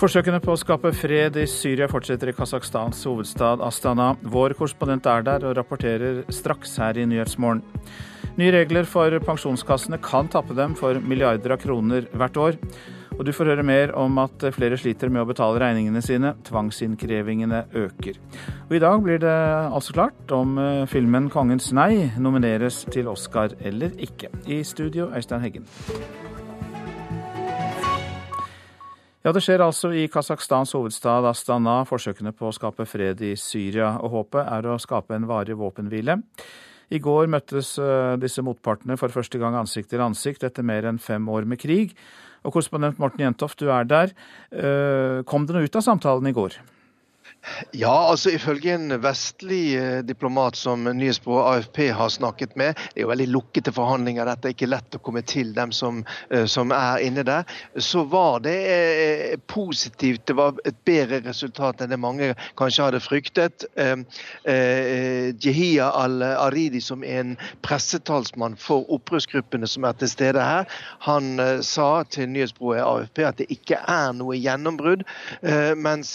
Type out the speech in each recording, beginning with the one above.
Forsøkene på å skape fred i Syria fortsetter i Kasakhstans hovedstad Astana. Vår korrespondent er der og rapporterer straks her i Nyhetsmorgen. Nye regler for pensjonskassene kan tappe dem for milliarder av kroner hvert år. Og du får høre mer om at flere sliter med å betale regningene sine. Tvangsinnkrevingene øker. Og I dag blir det altså klart om eh, filmen 'Kongens nei' nomineres til Oscar eller ikke. I studio, Øystein Heggen. Ja, Det skjer altså i Kasakhstans hovedstad Astana, forsøkene på å skape fred i Syria. Og håpet er å skape en varig våpenhvile. I går møttes eh, disse motpartene for første gang ansikt til ansikt etter mer enn fem år med krig. Og korrespondent Morten Jentoft, du er der. Eh, kom det noe ut av samtalen i går? Ja, altså ifølge en vestlig eh, diplomat som nyhetsbyrået AFP har snakket med, det er jo veldig lukkede forhandlinger, dette er ikke lett å komme til dem som, eh, som er inne der, så var det eh, positivt. Det var et bedre resultat enn det mange kanskje hadde fryktet. Eh, eh, Jehia al-Aridi, som er en pressetalsmann for opprørsgruppene som er til stede her, han sa til nyhetsbyrået AFP at det ikke er noe gjennombrudd, mens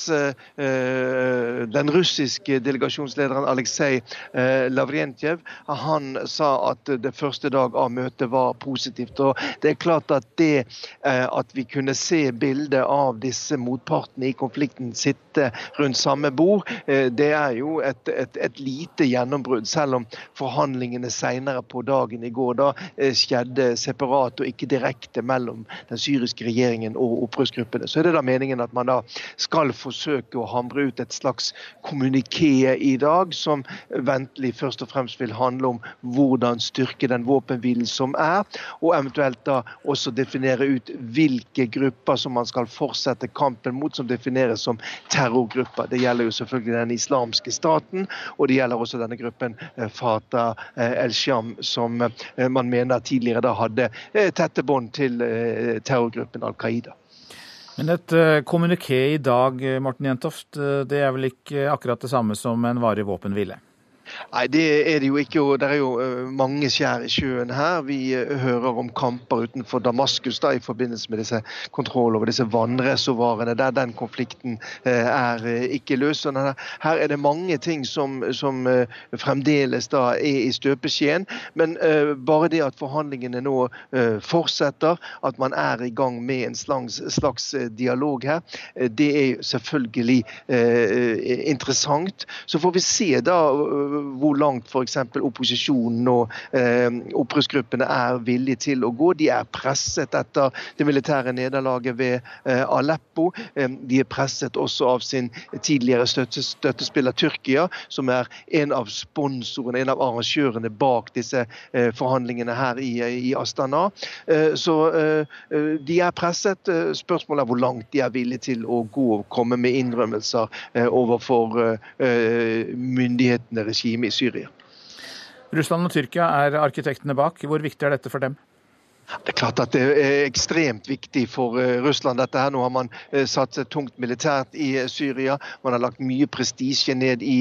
den russiske delegasjonslederen Aleksej eh, Lavrentjev han sa at det første dag av møtet var positivt. og Det er klart at det eh, at vi kunne se bildet av disse motpartene i konflikten sitte rundt samme bord, det er jo et, et, et lite gjennombrudd. Selv om forhandlingene senere på dagen i går da skjedde separat og ikke direkte mellom den syriske regjeringen og opprørsgruppene. Så er det da meningen at man da skal forsøke å hamre ut et slags kommuniké i dag, som ventelig først og fremst vil handle om hvordan styrke den våpenhvilen som er, og eventuelt da også definere ut hvilke grupper som man skal fortsette kampen mot, som defineres som terrorgrupper. Det gjelder jo selvfølgelig den islamske staten, og det gjelder også denne gruppen eh, Fatah eh, el-Sham, som eh, man mener tidligere da hadde tette bånd til terrorgruppen Al Qaida. Men et uh, kommuniké i dag, eh, Morten Jentoft, uh, det er vel ikke akkurat det samme som en varig våpenhvile? Nei, det er det jo ikke. og Det er jo eh, mange skjær i sjøen her. Vi eh, hører om kamper utenfor Damaskus da, i forbindelse med disse kontroll over disse vannreservoarene, der den konflikten eh, er ikke løst. Her er det mange ting som, som fremdeles da er i støpeskjeen. Men bare det at forhandlingene nå fortsetter, at man er i gang med en slags, slags dialog her, det er selvfølgelig interessant. Så får vi se da hvor langt f.eks. opposisjonen og eh, opprørsgruppene er villige til å gå. De er presset etter det militære nederlaget ved eh, Aleppo. Eh, de er presset også av sin tidligere støtte, støttespiller Tyrkia, som er en av sponsorene, en av arrangørene bak disse eh, forhandlingene her i, i Astana. Eh, så eh, de er presset. Spørsmålet er hvor langt de er villige til å gå og komme med innrømmelser overfor myndighetene, regimet regimet i Syria. Russland og Tyrkia er arkitektene bak. Hvor viktig er dette for dem? Det er klart at det er ekstremt viktig for eh, Russland. dette her. Nå har man eh, satset tungt militært i eh, Syria. Man har lagt mye prestisje ned i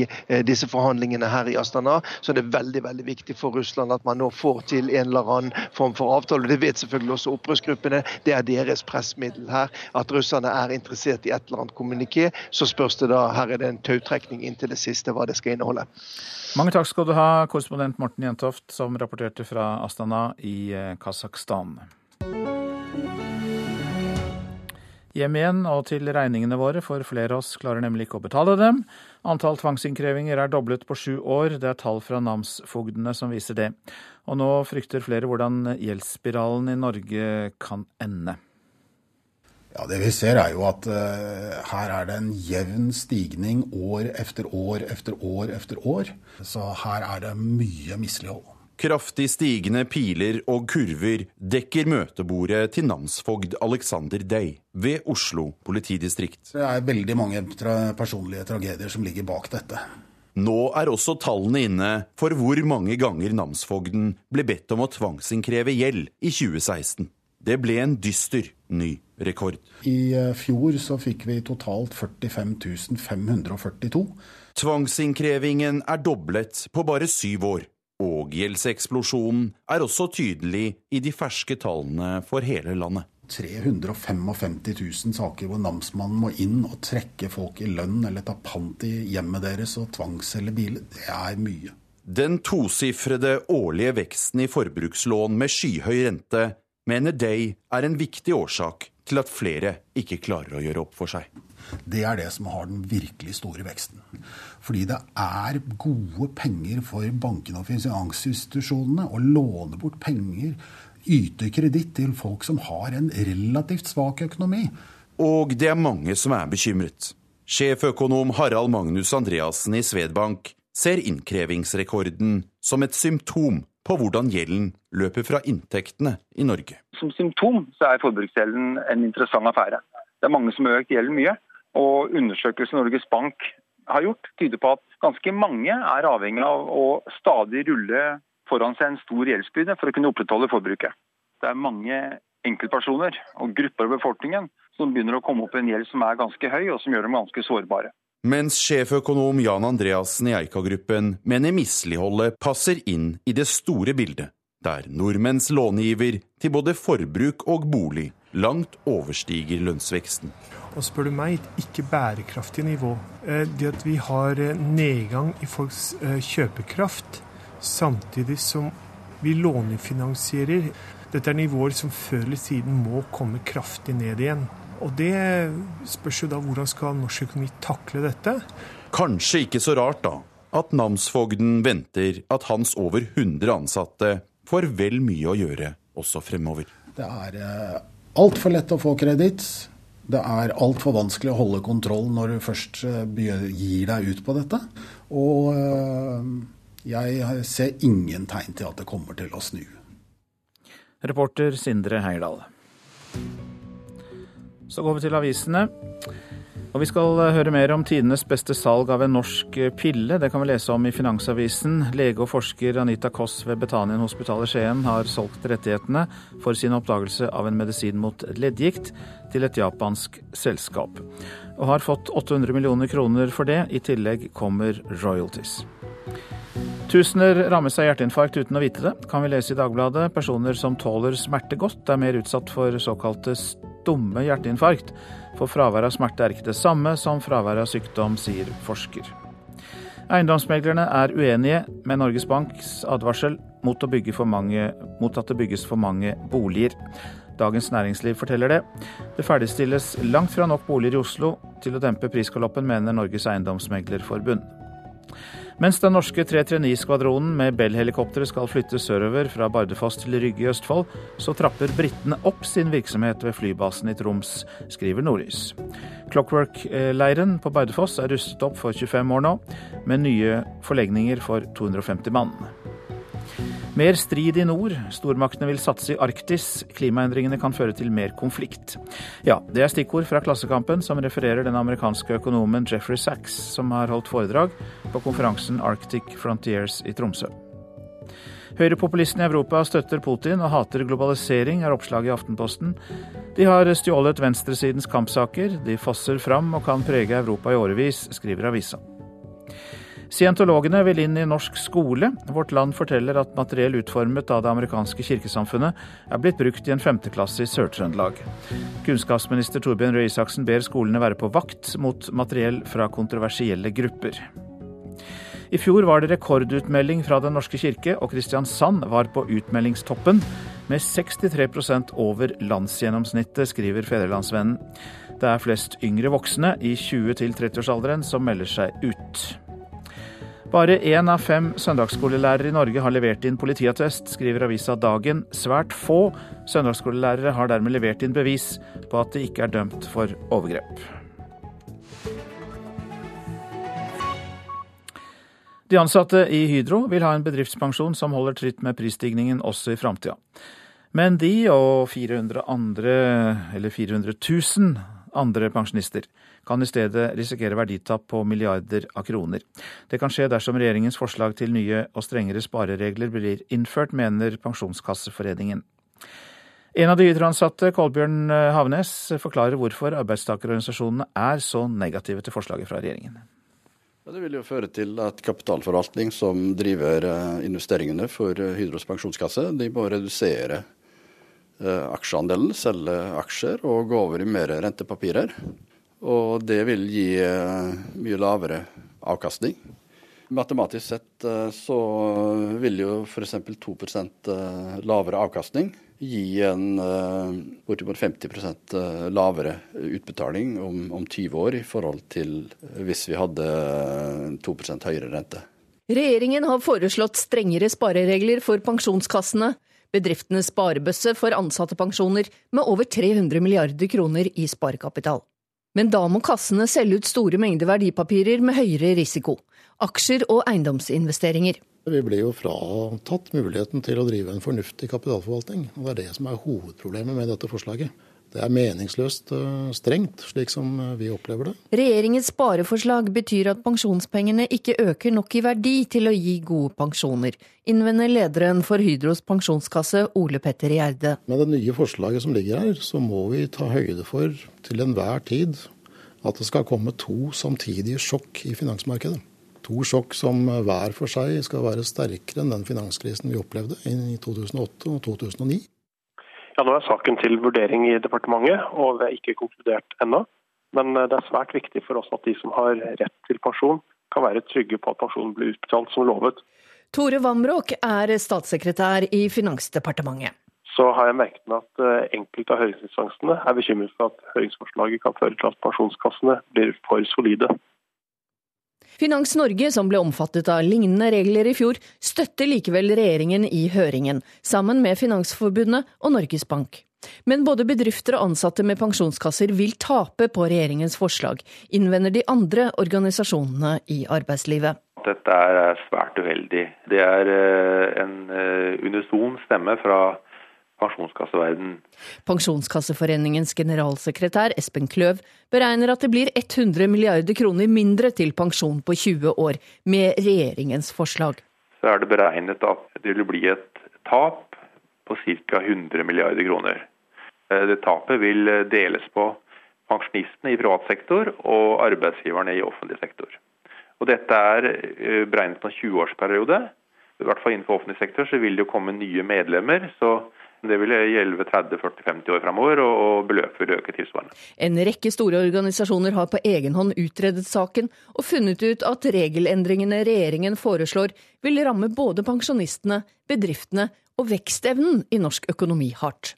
disse forhandlingene her i Astana. Så det er veldig veldig viktig for Russland at man nå får til en eller annen form for avtale. Det vet selvfølgelig også opprørsgruppene. Det er deres pressmiddel her. At russerne er interessert i et eller annet kommuniké. Så spørs det da, her er det en tautrekning inntil det siste hva det skal inneholde. Mange takk skal du ha, korrespondent Morten Jentoft, som rapporterte fra Astana i eh, Kasakhstan. Hjem igjen og til regningene våre, for flere av oss klarer nemlig ikke å betale dem. Antall tvangsinnkrevinger er doblet på sju år, det er tall fra namsfogdene som viser det. Og nå frykter flere hvordan gjeldsspiralen i Norge kan ende. Ja, Det vi ser er jo at uh, her er det en jevn stigning år efter år efter år efter år. Så her er det mye mislighold. Kraftig stigende piler og kurver dekker møtebordet til namsfogd Alexander Day ved Oslo politidistrikt. Det er veldig mange tra personlige tragedier som ligger bak dette. Nå er også tallene inne for hvor mange ganger namsfogden ble bedt om å tvangsinnkreve gjeld i 2016. Det ble en dyster ny rekord. I eh, fjor så fikk vi totalt 45 542. Tvangsinnkrevingen er doblet på bare syv år. Og gjeldseksplosjonen er også tydelig i de ferske tallene for hele landet. 355 000 saker hvor namsmannen må inn og trekke folk i lønn eller ta pant i hjemmet deres og tvangsselge biler. Det er mye. Den tosifrede årlige veksten i forbrukslån med skyhøy rente mener Day er en viktig årsak til at flere ikke klarer å gjøre opp for seg. Det er det som har den virkelig store veksten. Fordi det er gode penger for bankene og finansinstitusjonene å låne bort penger yte kreditt til folk som har en relativt svak økonomi. Og det er mange som er bekymret. Sjeføkonom Harald Magnus Andreassen i Svedbank ser innkrevingsrekorden som et symptom på hvordan gjelden løper fra inntektene i Norge. Som symptom så er forbruksgjelden en interessant affære. Det er mange som har økt gjelden mye. Og undersøkelsen Norges Bank har gjort, tyder på at ganske mange er avhengig av å stadig rulle foran seg en stor gjeldsbyrde for å kunne opprettholde forbruket. Det er mange enkeltpersoner og grupper av befolkningen som begynner å komme opp i en gjeld som er ganske høy, og som gjør dem ganske sårbare. Mens sjeføkonom Jan Andreassen i Eika-gruppen mener misligholdet passer inn i det store bildet, der nordmenns långiver til både forbruk og bolig langt overstiger lønnsveksten. Og spør du meg, et ikke bærekraftig nivå. Eh, det at vi har eh, nedgang i folks eh, kjøpekraft, samtidig som vi lånefinansierer. Dette er nivåer som før eller siden må komme kraftig ned igjen. Og det spørs jo da hvordan skal norsk økonomi takle dette? Kanskje ikke så rart, da, at namsfogden venter at hans over 100 ansatte får vel mye å gjøre også fremover. Det er eh, altfor lett å få kreditt. Det er altfor vanskelig å holde kontroll når du først eh, gir deg ut på dette. Og eh, jeg ser ingen tegn til at det kommer til å snu. Reporter Sindre Heirdal. Så går vi til avisene. Og Vi skal høre mer om tidenes beste salg av en norsk pille. Det kan vi lese om i Finansavisen. Lege og forsker Anita Koss ved Betanien hospital i Skien har solgt rettighetene for sin oppdagelse av en medisin mot leddgikt til et japansk selskap. Og har fått 800 millioner kroner for det. I tillegg kommer royalties. Tusener rammes av hjerteinfarkt uten å vite det, kan vi lese i Dagbladet. Personer som tåler smerte godt, er mer utsatt for såkalte stumme hjerteinfarkt. For fravær av smerte er ikke det samme som fravær av sykdom, sier forsker. Eiendomsmeglerne er uenige med Norges Banks advarsel mot, mange, mot at det bygges for mange boliger. Dagens Næringsliv forteller det. Det ferdigstilles langt fra nok boliger i Oslo til å dempe prisgaloppen, mener Norges Eiendomsmeglerforbund. Mens den norske 339-skvadronen med Bell-helikoptre skal flytte sørover fra Bardufoss til Rygge i Østfold, så trapper britene opp sin virksomhet ved flybasen i Troms, skriver Nordlys. Clockwork-leiren på Bardufoss er rustet opp for 25 år nå, med nye forlegninger for 250 mann. Mer strid i nord. Stormaktene vil satse i Arktis. Klimaendringene kan føre til mer konflikt. Ja, det er stikkord fra Klassekampen, som refererer den amerikanske økonomen Jeffrey Sachs, som har holdt foredrag på konferansen Arctic Frontiers i Tromsø. Høyrepopulistene i Europa støtter Putin og hater globalisering, er oppslaget i Aftenposten. De har stjålet venstresidens kampsaker, de fosser fram og kan prege Europa i årevis, skriver avisa. Scientologene vil inn i norsk skole. Vårt Land forteller at materiell utformet av det amerikanske kirkesamfunnet er blitt brukt i en femteklasse i Sør-Trøndelag. Kunnskapsminister Torbjørn Røe Isaksen ber skolene være på vakt mot materiell fra kontroversielle grupper. I fjor var det rekordutmelding fra Den norske kirke, og Kristiansand var på utmeldingstoppen med 63% over landsgjennomsnittet, skriver Fedrelandsvennen. Det er flest yngre voksne i 20- til 30-årsalderen som melder seg ut. Bare én av fem søndagsskolelærere i Norge har levert inn politiattest, skriver avisa Dagen. Svært få søndagsskolelærere har dermed levert inn bevis på at de ikke er dømt for overgrep. De ansatte i Hydro vil ha en bedriftspensjon som holder tritt med prisstigningen også i framtida. Men de og 400 andre, eller 400 000 andre pensjonister kan i stedet risikere verditap på milliarder av kroner. Det kan skje dersom regjeringens forslag til nye og strengere spareregler blir innført, mener Pensjonskasseforeningen. En av de Hydro-ansatte, Kolbjørn Havnes, forklarer hvorfor arbeidstakerorganisasjonene er så negative til forslaget fra regjeringen. Det vil jo føre til at kapitalforvaltning som driver eh, investeringene for Hydros pensjonskasse, de må redusere eh, aksjeandelen, selge aksjer og gå over i mer rentepapirer. Og det vil gi eh, mye lavere avkastning. Matematisk sett eh, så vil jo f.eks. 2% lavere avkastning gi en bortimot 50% lavere utbetaling om, om 20 år i forhold til hvis vi hadde 2% høyere rente. Regjeringen har foreslått strengere spareregler for pensjonskassene bedriftenes sparebøsse for ansattepensjoner med over 300 milliarder kroner i sparekapital. Men da må kassene selge ut store mengder verdipapirer med høyere risiko, aksjer og eiendomsinvesteringer. Vi ble jo fratatt muligheten til å drive en fornuftig kapitalforvaltning. og Det er det som er hovedproblemet med dette forslaget. Det er meningsløst eh, strengt, slik som eh, vi opplever det. Regjeringens spareforslag betyr at pensjonspengene ikke øker nok i verdi til å gi gode pensjoner, innvender lederen for Hydros pensjonskasse, Ole Petter Gjerde. Med det nye forslaget som ligger her, så må vi ta høyde for til enhver tid at det skal komme to samtidige sjokk i finansmarkedet. To sjokk som hver for seg skal være sterkere enn den finanskrisen vi opplevde i 2008 og 2009. Ja, Nå er saken til vurdering i departementet, og vi er ikke konkludert ennå. Men eh, det er svært viktig for oss at de som har rett til pensjon, kan være trygge på at pensjonen blir utbetalt som lovet. Tore Vamråk er statssekretær i Finansdepartementet. Så har jeg merket meg at eh, enkelte av høringsinstansene er bekymret for at høringsforslaget kan føre til at pensjonskassene blir for solide. Finans Norge, som ble omfattet av lignende regler i fjor, støtter likevel regjeringen i høringen, sammen med Finansforbundet og Norges Bank. Men både bedrifter og ansatte med pensjonskasser vil tape på regjeringens forslag, innvender de andre organisasjonene i arbeidslivet. Dette er svært uheldig. Det er eh, en eh, unison stemme fra pensjonskasseverden. Pensjonskasseforeningens generalsekretær Espen Kløv beregner at det blir 100 milliarder kroner mindre til pensjon på 20 år med regjeringens forslag. Så er det beregnet at det vil bli et tap på ca. 100 milliarder kroner. Eh, det tapet vil deles på pensjonistene i privat sektor og arbeidsgiverne i offentlig sektor. Og dette er eh, beregnet på en 20-årsperiode. I hvert fall innenfor offentlig sektor så vil det jo komme nye medlemmer. så det vil gjelde 30-40-50 år framover, og beløpet vil øke tilsvarende. En rekke store organisasjoner har på egen hånd utredet saken, og funnet ut at regelendringene regjeringen foreslår vil ramme både pensjonistene, bedriftene og vekstevnen i norsk økonomi hardt.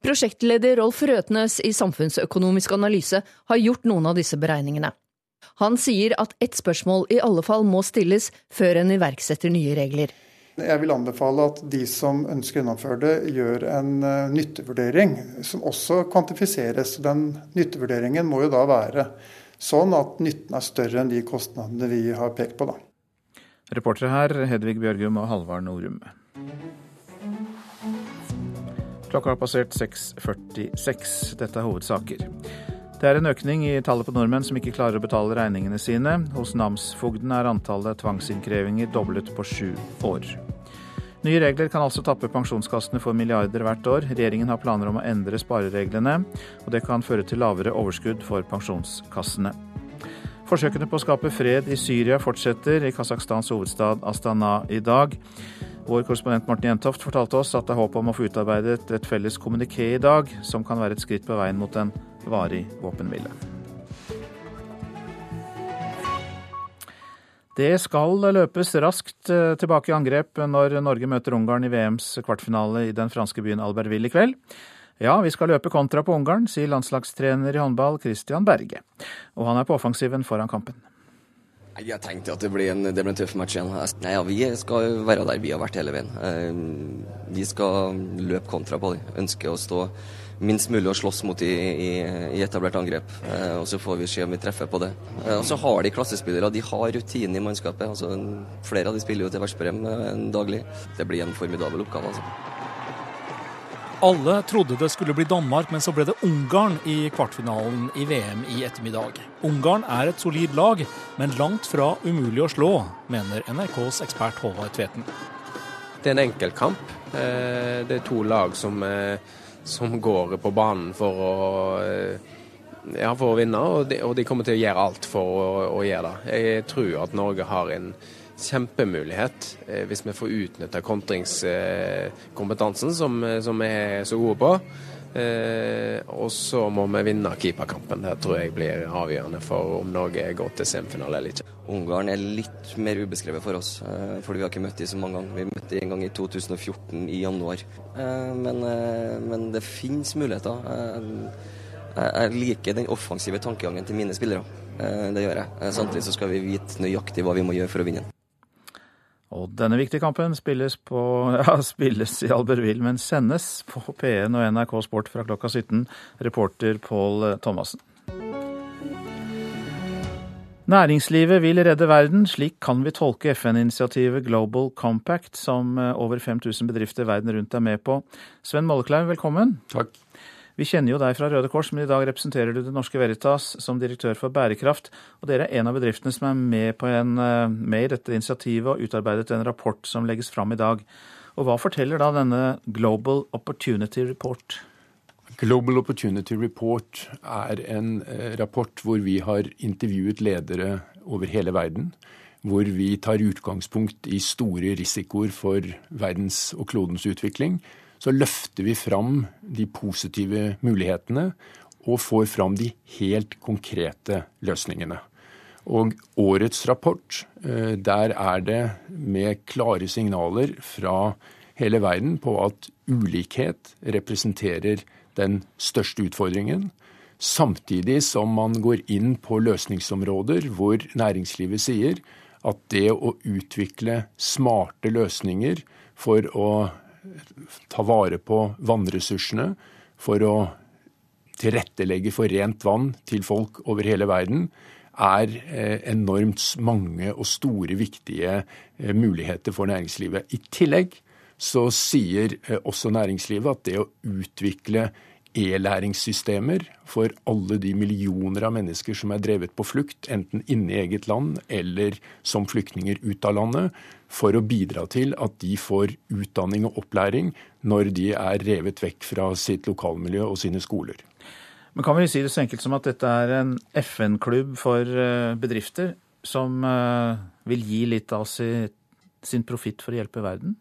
Prosjektleder Rolf Røtnes i Samfunnsøkonomisk analyse har gjort noen av disse beregningene. Han sier at ett spørsmål i alle fall må stilles før en iverksetter nye regler. Jeg vil anbefale at de som ønsker å gjennomføre det, gjør en uh, nyttevurdering som også kvantifiseres. Den nyttevurderingen må jo da være sånn at nytten er større enn de kostnadene vi har pekt på. da. Reportere her Hedvig Bjørgum og Halvard Norum. Klokka har passert 6.46. Dette er hovedsaker. Det er en økning i tallet på nordmenn som ikke klarer å betale regningene sine. Hos namsfogden er antallet tvangsinnkrevinger doblet på sju år. Nye regler kan altså tappe pensjonskassene for milliarder hvert år. Regjeringen har planer om å endre sparereglene, og det kan føre til lavere overskudd for pensjonskassene. Forsøkene på å skape fred i Syria fortsetter i Kasakhstans hovedstad Astana i dag. Vår korrespondent Morten Jentoft fortalte oss at det er håp om å få utarbeidet et felles kommuniké i dag, som kan være et skritt på veien mot en varig våpenhvile. Det skal løpes raskt eh, tilbake i angrep når Norge møter Ungarn i VMs kvartfinale i den franske byen Albertville i kveld. Ja, vi skal løpe kontra på Ungarn, sier landslagstrener i håndball Christian Berge. Og han er på offensiven foran kampen. Jeg tenkte at det blir en, det ble en tøff match igjen. Nei, ja, Vi skal være der vi har vært hele veien. Eh, vi skal løpe kontra på dem. Ønsker å stå minst mulig å slåss mot i, i, i etablert angrep. Eh, og Så får vi se om vi treffer på det. Eh, og Så har de klassespillere. De har rutine i mannskapet. Altså, flere av de spiller jo til Versprem eh, daglig. Det blir en formidabel oppgave. altså. Alle trodde det skulle bli Danmark, men så ble det Ungarn i kvartfinalen i VM i ettermiddag. Ungarn er et solid lag, men langt fra umulig å slå, mener NRKs ekspert Håvard Tveten. Det er en enkel kamp. det er to lag som eh, som går på banen for å, eh, ja, for å vinne, og de, og de, kommer til å gjøre alt for å, å, gjøre det. Jeg tror at Norge har en kjempemulighet eh, hvis vi får utnytta kontringskompetansen som, som vi er så gode på. Eh, og så må vi vinne keeperkampen. Det tror jeg blir avgjørende for om Norge går til semifinale eller ikke. Ungarn er litt mer ubeskrevet for oss, eh, fordi vi har ikke møtt dem så mange ganger. Vi møtte dem en gang i 2014 i januar. Eh, men, eh, men det finnes muligheter. Eh, jeg liker den offensive tankegangen til mine spillere. Det gjør jeg. Samtidig så skal vi vite nøyaktig hva vi må gjøre for å vinne den. Og denne viktige kampen spilles, på, ja, spilles i Albertville, men sendes på P1 og NRK Sport fra klokka 17. Reporter Pål Thomassen. Næringslivet vil redde verden, slik kan vi tolke FN-initiativet Global Compact, som eh, over 5000 bedrifter verden rundt er med på. Sven Molleklein, velkommen. Takk. Vi kjenner jo deg fra Røde Kors, men i dag representerer du Det Norske Veritas som direktør for bærekraft. Og dere er en av bedriftene som er med, en, eh, med i dette initiativet og utarbeidet en rapport som legges fram i dag. Og hva forteller da denne Global Opportunity Report? Global Opportunity Report er en eh, rapport hvor vi har intervjuet ledere over hele verden. Hvor vi tar utgangspunkt i store risikoer for verdens og klodens utvikling. Så løfter vi fram de positive mulighetene og får fram de helt konkrete løsningene. Og årets rapport, eh, der er det med klare signaler fra hele verden på at ulikhet representerer den største utfordringen. Samtidig som man går inn på løsningsområder hvor næringslivet sier at det å utvikle smarte løsninger for å ta vare på vannressursene, for å tilrettelegge for rent vann til folk over hele verden, er eh, enormt mange og store, viktige eh, muligheter for næringslivet. I tillegg så sier eh, også næringslivet at det å utvikle e-læringssystemer for alle de millioner av mennesker som er drevet på flukt, enten inne i eget land eller som flyktninger ut av landet, for å bidra til at de får utdanning og opplæring når de er revet vekk fra sitt lokalmiljø og sine skoler. Men Kan vi si det så enkelt som at dette er en FN-klubb for eh, bedrifter som eh, vil gi litt av sin profitt for å hjelpe verden?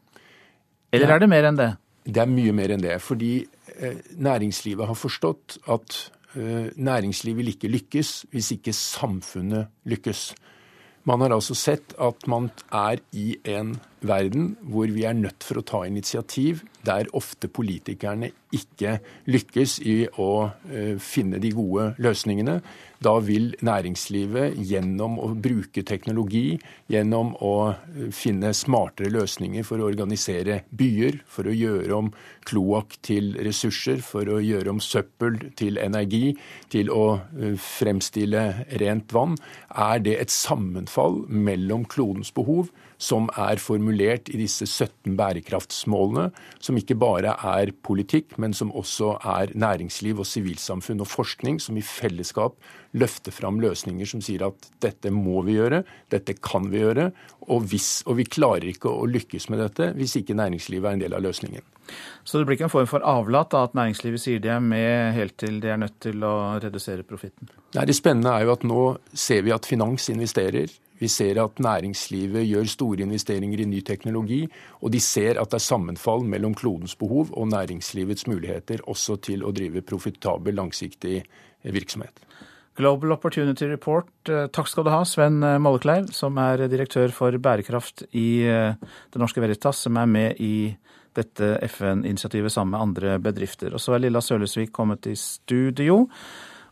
Eller er det mer enn det? Det er mye mer enn det. Fordi næringslivet har forstått at eh, næringslivet vil ikke lykkes hvis ikke samfunnet lykkes. Man har altså sett at man er i en verden hvor vi er nødt for å ta initiativ, der ofte politikerne ikke lykkes i å eh, finne de gode løsningene. Da vil næringslivet gjennom å bruke teknologi, gjennom å eh, finne smartere løsninger for å organisere byer, for å gjøre om kloakk til ressurser, for å gjøre om søppel til energi, til å eh, fremstille rent vann, er det et sammenfall mellom klodens behov som er formulert i disse 17 bærekraftsmålene, som ikke bare er politikk, men som også er næringsliv og sivilsamfunn og forskning, som i fellesskap løfter fram løsninger som sier at dette må vi gjøre, dette kan vi gjøre, og, hvis, og vi klarer ikke å lykkes med dette hvis ikke næringslivet er en del av løsningen. Så det blir ikke en form for avlat da, at næringslivet sier de er med helt til de er nødt til å redusere profitten? Nei, Det spennende er jo at nå ser vi at finans investerer. Vi ser at næringslivet gjør store investeringer i ny teknologi, og de ser at det er sammenfall mellom klodens behov og næringslivets muligheter også til å drive profitabel, langsiktig virksomhet. Global Opportunity Report, eh, takk skal du ha, Sven Mollekleiv, som er direktør for bærekraft i eh, Det Norske Veritas, som er med i dette FN-initiativet sammen med andre bedrifter. Og så er Lilla Sølesvik kommet i studio.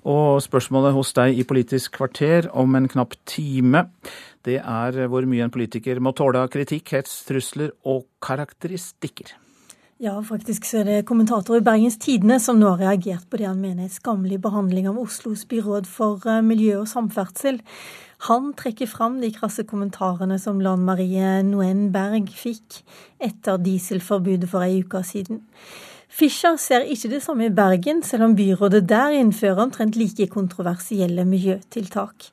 Og spørsmålet hos deg i Politisk kvarter om en knapp time, det er hvor mye en politiker må tåle av kritikk, hets, trusler og karakteristikker. Ja, faktisk så er det kommentator i Bergens Tidende som nå har reagert på det han mener er skammelig behandling av Oslos byråd for eh, miljø og samferdsel. Han trekker fram de krasse kommentarene som Lan Marie Noen Berg fikk etter dieselforbudet for ei uke siden. Fischer ser ikke det samme i Bergen, selv om byrådet der innfører omtrent like kontroversielle miljøtiltak.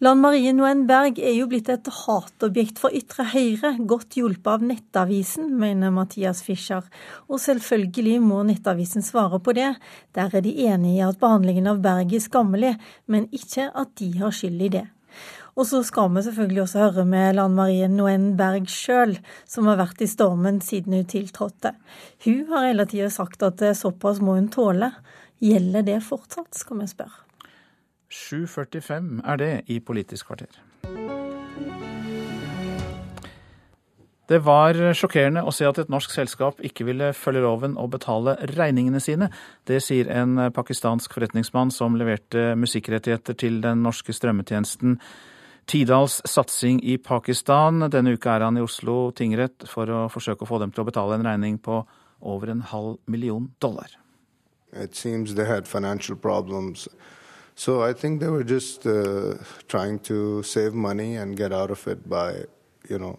Lan Marie Noen Berg er jo blitt et hatobjekt for ytre høyre, godt hjulpet av Nettavisen, mener Mathias Fischer. Og selvfølgelig må Nettavisen svare på det. Der er de enige i at behandlingen av Berg er skammelig, men ikke at de har skyld i det. Og så skal vi selvfølgelig også høre med Lan Marie Noen Berg sjøl, som har vært i stormen siden hun tiltrådte. Hun har hele tida sagt at såpass må hun tåle. Gjelder det fortsatt, skal vi spørre. 7.45 er det i Politisk kvarter. Det var sjokkerende å se at et norsk selskap ikke ville følge loven og betale regningene sine. Det sier en pakistansk forretningsmann som leverte musikkrettigheter til den norske strømmetjenesten Tidals satsing i Pakistan. Denne uka er han i Oslo tingrett for å forsøke å få dem til å betale en regning på over en halv million dollar. It seems they had financial problems. So I think they were just uh, trying to save money and get out of it by You know,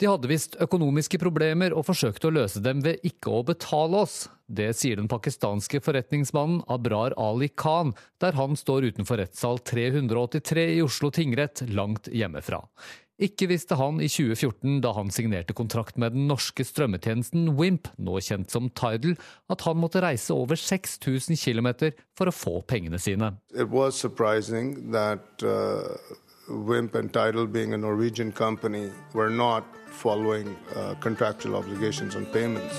De hadde visst økonomiske problemer og forsøkte å løse dem ved ikke å betale oss. Det sier den pakistanske forretningsmannen Abrar Ali Khan, der han står utenfor rettssal 383 i Oslo tingrett, langt hjemmefra. Ikke visste han i 2014, da han signerte kontrakt med den norske strømmetjenesten Wimp, nå kjent som Tidal, at han måtte reise over 6000 km for å få pengene sine. That, uh... Wimp and Tidal being a Norwegian company were not following uh, contractual obligations on payments.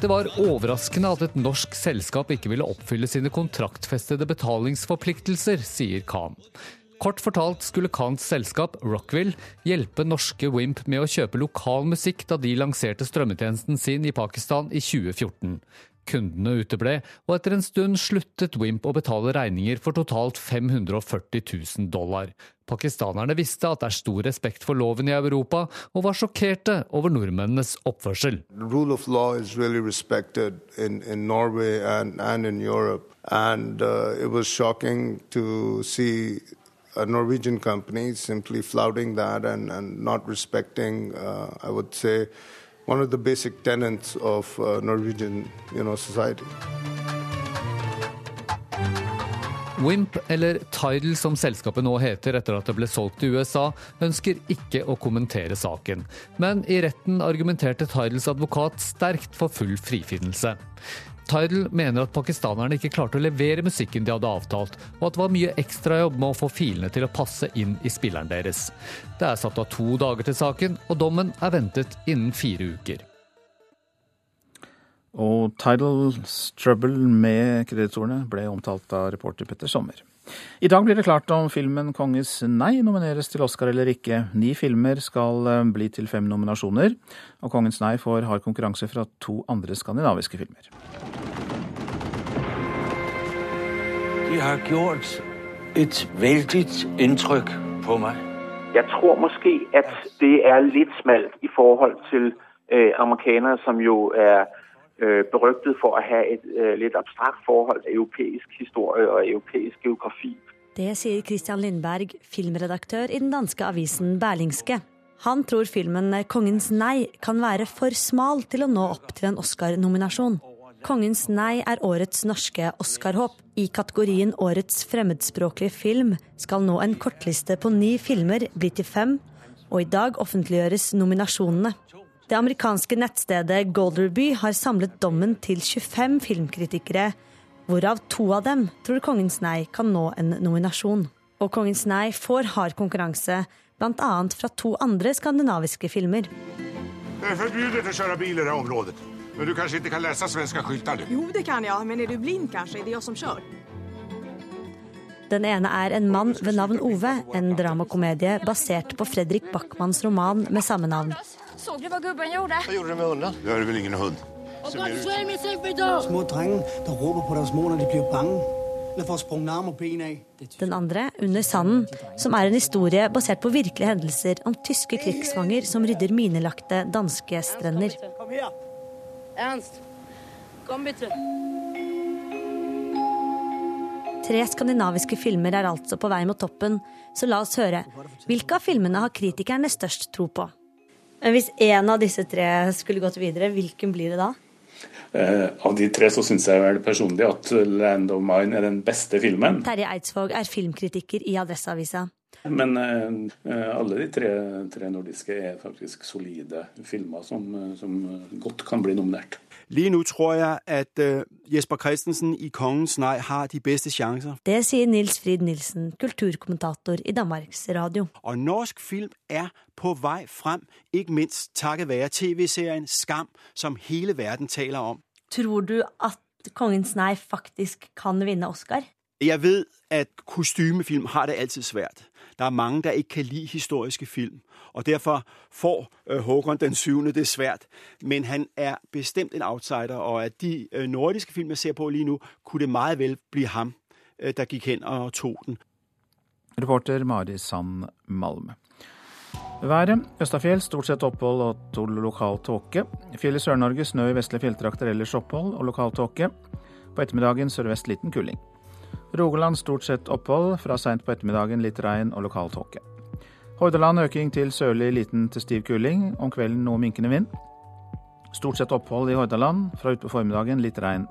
Det var overraskende at et norsk selskap ikke ville oppfylle sine kontraktfestede betalingsforpliktelser, sier Khan. Kort fortalt skulle Khans selskap Rockville hjelpe norske Wimp med å kjøpe lokal musikk da de lanserte strømmetjenesten sin i Pakistan i 2014. Kundene uteble, og etter en stund sluttet Wimp å betale regninger for totalt 540 000 dollar. Pakistanerne visste at det er stor respekt for loven i Europa, og var sjokkerte over nordmennenes oppførsel. Really in, in and, and in. And uh, a Norwegian company simply flouting that and, and not respecting, uh, I would say, one of the basic tenets of uh, Norwegian you know, society. Wimp, eller Tidal som selskapet nå heter etter at det ble solgt til USA, ønsker ikke å kommentere saken. Men i retten argumenterte Tidals advokat sterkt for full frifinnelse. Tidal mener at pakistanerne ikke klarte å levere musikken de hadde avtalt, og at det var mye ekstrajobb med å få filene til å passe inn i spilleren deres. Det er satt av to dager til saken, og dommen er ventet innen fire uker. Og Tidals trouble med kreditorene ble omtalt av reporter Petter Sommer. I dag blir det klart om filmen 'Kongens nei' nomineres til Oscar eller ikke. Ni filmer skal eh, bli til fem nominasjoner, og 'Kongens nei' får hard konkurranse fra to andre skandinaviske filmer. De har gjort et veldig inntrykk på meg. Jeg tror måske at det er litt smalt i forhold til eh, amerikanere, som jo er Øh, for å ha et øh, litt abstrakt forhold til europeisk historie og europeisk geografi. Det sier Christian Lindberg, filmredaktør i den danske avisen Berlingske. Han tror filmen 'Kongens nei' kan være for smal til å nå opp til en Oscar-nominasjon. 'Kongens nei' er årets norske Oscar-håp. I kategorien Årets fremmedspråklige film skal nå en kortliste på ni filmer bli til fem, og i dag offentliggjøres nominasjonene. Det amerikanske nettstedet Golderby har samlet dommen til 25 filmkritikere, hvorav to av dem tror Kongens nei kan nå en nominasjon. Og Kongens nei får hard konkurranse, bl.a. fra to andre skandinaviske filmer. Det er forbudt å kjøre bil i det området. Men du kanskje ikke kan lese svenske skilter? Jo, det kan jeg, men er du blind, kanskje? Er det jeg som kjører? Den ene er En mann ved navn Ove, en dramakomedie basert på Fredrik Backmans roman med samme navn. Så du vad gubben gjorde? Vad gjorde du med hunden? Du er väl ingen hund. Små drenger der roper på deres mor når de blir bange. Den andre, Under sanden, som er en historie basert på virkelige hendelser om tyske krigsfanger som rydder minelagte danske strender. Kom her. Ernst, kom bitte. Tre skandinaviske filmer er altså på vei mot toppen, så la oss høre. Hvilke av filmene har kritikerne størst tro på? Hvis én av disse tre skulle gått videre, hvilken blir det da? Uh, av de tre så syns jeg vel personlig at 'Land of Mine' er den beste filmen. Terje Eidsvåg er filmkritiker i Adresseavisa. Men uh, alle de tre, tre, nordiske er faktisk solide filmer som, som, godt kan bli nominert. Lige nå tror jeg at uh, Jesper Christensen i Kongens nei har de beste sjanser. Det sier Nils Frid Nilsen, kulturkommentator i Danmarks Radio. Og norsk film er på vei frem, ikke minst takket være TV-serien Skam, som hele verden taler om. Tror du at Kongens nei faktisk kan vinne Oscar? Jeg vet at kostymefilm har det alltid svært. Der er mange der ikke kan like historiske film. Og derfor får øh, Håkon den syvende det svært. Men han er bestemt en outsider, og av de øh, nordiske film jeg ser på lige nå, kunne det meget vel bli ham øh, der gikk hen og tok den. Reporter Mari Sand Malme. Været. Østafjell stort sett opphold og lokal tåke. Fjell i Sør-Norge snø i vestlige fjelltrakter, ellers opphold og lokal tåke. På ettermiddagen sørvest liten kuling. Rogaland stort sett opphold, fra seint på ettermiddagen litt regn og lokal tåke. Hordaland øking til sørlig liten til stiv kuling, om kvelden noe minkende vind. Stort sett opphold i Hordaland, fra utpå formiddagen litt regn.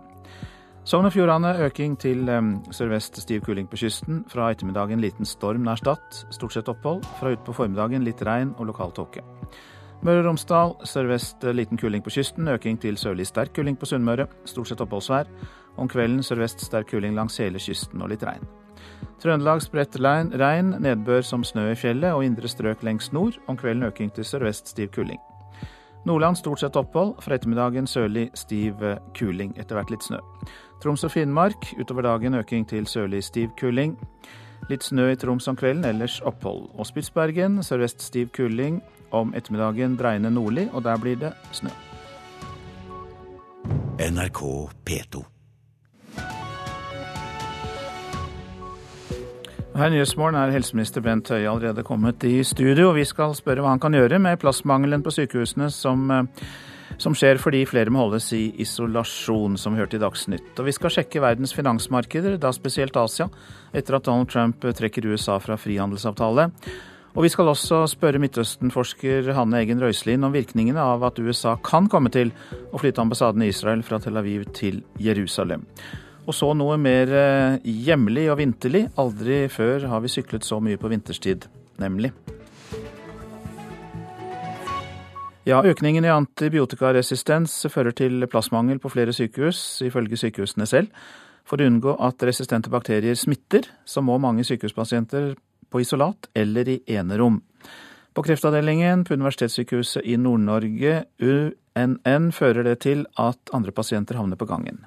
Sogn og Fjordane øking til um, sørvest stiv kuling på kysten. Fra ettermiddagen liten storm nær Stad. Stort sett opphold. Fra utpå formiddagen litt regn og lokal tåke. Møre og Romsdal sørvest liten kuling på kysten. Øking til sørlig sterk kuling på Sunnmøre. Stort sett oppholdsvær. Om kvelden sørvest sterk kuling langs hele kysten og litt regn. Trøndelag spredt regn, nedbør som snø i fjellet og indre strøk lengst nord. Om kvelden øking til sørvest stiv kuling. Nordland stort sett opphold. for ettermiddagen sørlig stiv kuling, etter hvert litt snø. Troms og Finnmark utover dagen øking til sørlig stiv kuling. Litt snø i Troms om kvelden, ellers opphold. Og Spitsbergen sørvest stiv kuling. Om ettermiddagen dreiende nordlig, og der blir det snø. NRK P2. Her i Nyhetsmorgen er helseminister Bent Høie allerede kommet i studio. Vi skal spørre hva han kan gjøre med plassmangelen på sykehusene som, eh, som skjer fordi flere må holdes i isolasjon, som vi hørte i Dagsnytt. Og vi skal sjekke verdens finansmarkeder, da spesielt Asia, etter at Donald Trump trekker USA fra frihandelsavtale. Og vi skal også spørre Midtøsten-forsker Hanne Egen Røiselin om virkningene av at USA kan komme til å flytte ambassaden i Israel fra Tel Aviv til Jerusalem. Og så noe mer eh, hjemlig og vinterlig. Aldri før har vi syklet så mye på vinterstid, nemlig. Ja, økningen i antibiotikaresistens fører til plassmangel på flere sykehus, ifølge sykehusene selv. For å unngå at resistente bakterier smitter, så må mange sykehuspasienter på isolat eller i enerom. På kreftavdelingen på Universitetssykehuset i Nord-Norge, UNN, fører det til at andre pasienter havner på gangen.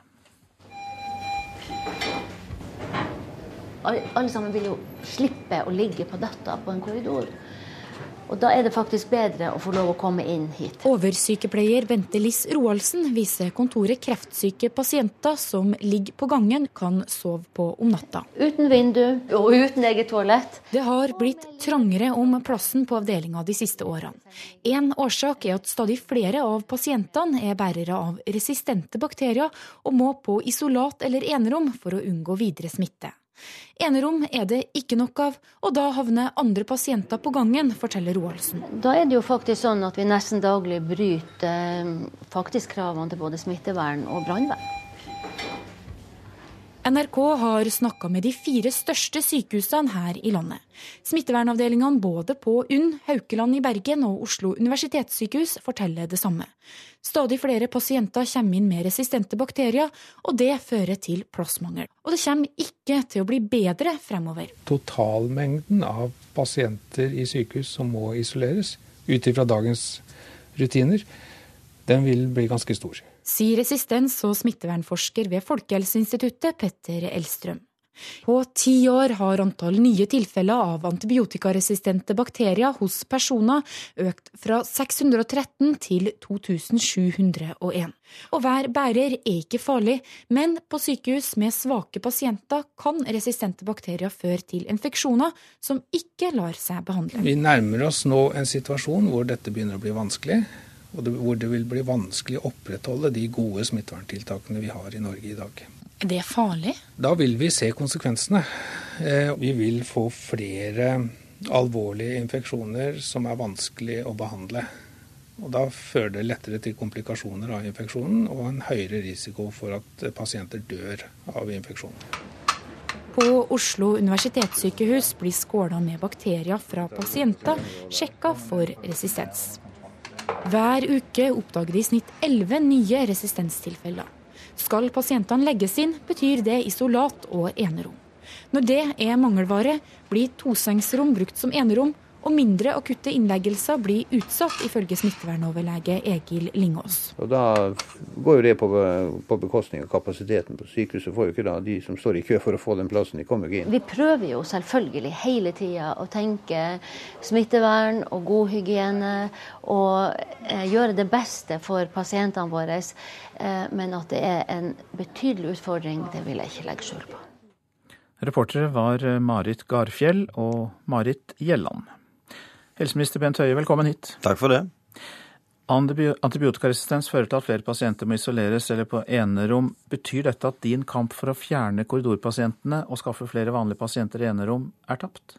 Alle sammen vil jo slippe å ligge på døtta på en korridor. Og da er det faktisk bedre å få lov å komme inn hit. Oversykepleier Bente Liss Roaldsen viser kontoret kreftsyke pasienter som ligger på gangen, kan sove på om natta. Uten vindu og uten eget toalett. Det har blitt trangere om plassen på avdelinga de siste årene. En årsak er at stadig flere av pasientene er bærere av resistente bakterier og må på isolat eller enerom for å unngå videre smitte. Enerom er det ikke nok av, og da havner andre pasienter på gangen, forteller Roaldsen. Da er det jo faktisk sånn at vi nesten daglig bryter eh, faktisk kravene til både smittevern og brannvern. NRK har snakka med de fire største sykehusene her i landet. Smittevernavdelingene både på UNN, Haukeland i Bergen og Oslo universitetssykehus forteller det samme. Stadig flere pasienter kommer inn med resistente bakterier, og det fører til plassmangel. Og det kommer ikke til å bli bedre fremover. Totalmengden av pasienter i sykehus som må isoleres, ut ifra dagens rutiner, den vil bli ganske stor sier resistens- og smittevernforsker ved Folkehelseinstituttet Petter Elstrøm. På ti år har antall nye tilfeller av antibiotikaresistente bakterier hos personer økt fra 613 til 2701. Å være bærer er ikke farlig, men på sykehus med svake pasienter kan resistente bakterier føre til infeksjoner som ikke lar seg behandle. Vi nærmer oss nå en situasjon hvor dette begynner å bli vanskelig og det, hvor det vil bli vanskelig å opprettholde de gode smitteverntiltakene vi har i Norge i dag. Er det farlig? Da vil vi se konsekvensene. Eh, vi vil få flere alvorlige infeksjoner som er vanskelig å behandle. Og Da fører det lettere til komplikasjoner av infeksjonen og en høyere risiko for at pasienter dør av infeksjonen. På Oslo universitetssykehus blir skåla med bakterier fra pasienter sjekka for resistens. Hver uke oppdager de i snitt elleve nye resistenstilfeller. Skal pasientene legges inn, betyr det isolat og enerom. Når det er mangelvare, blir tosengsrom brukt som enerom, og mindre akutte innleggelser blir utsatt, ifølge smittevernoverlege Egil Lingås. Og Da går jo det på, på bekostning av kapasiteten på sykehuset. Får jo ikke da de som står i kø for å få den plassen, de kommer ikke inn. Vi prøver jo selvfølgelig hele tida å tenke smittevern og god hygiene, og eh, gjøre det beste for pasientene våre. Eh, men at det er en betydelig utfordring, det vil jeg ikke legge skjul på. Reportere var Marit Garfjell og Marit Gjelland. Helseminister Bent Høie, velkommen hit. Takk for det. Antibiotikaresistens fører til at flere pasienter må isoleres eller på enerom. Betyr dette at din kamp for å fjerne korridorpasientene og skaffe flere vanlige pasienter i enerom er tapt?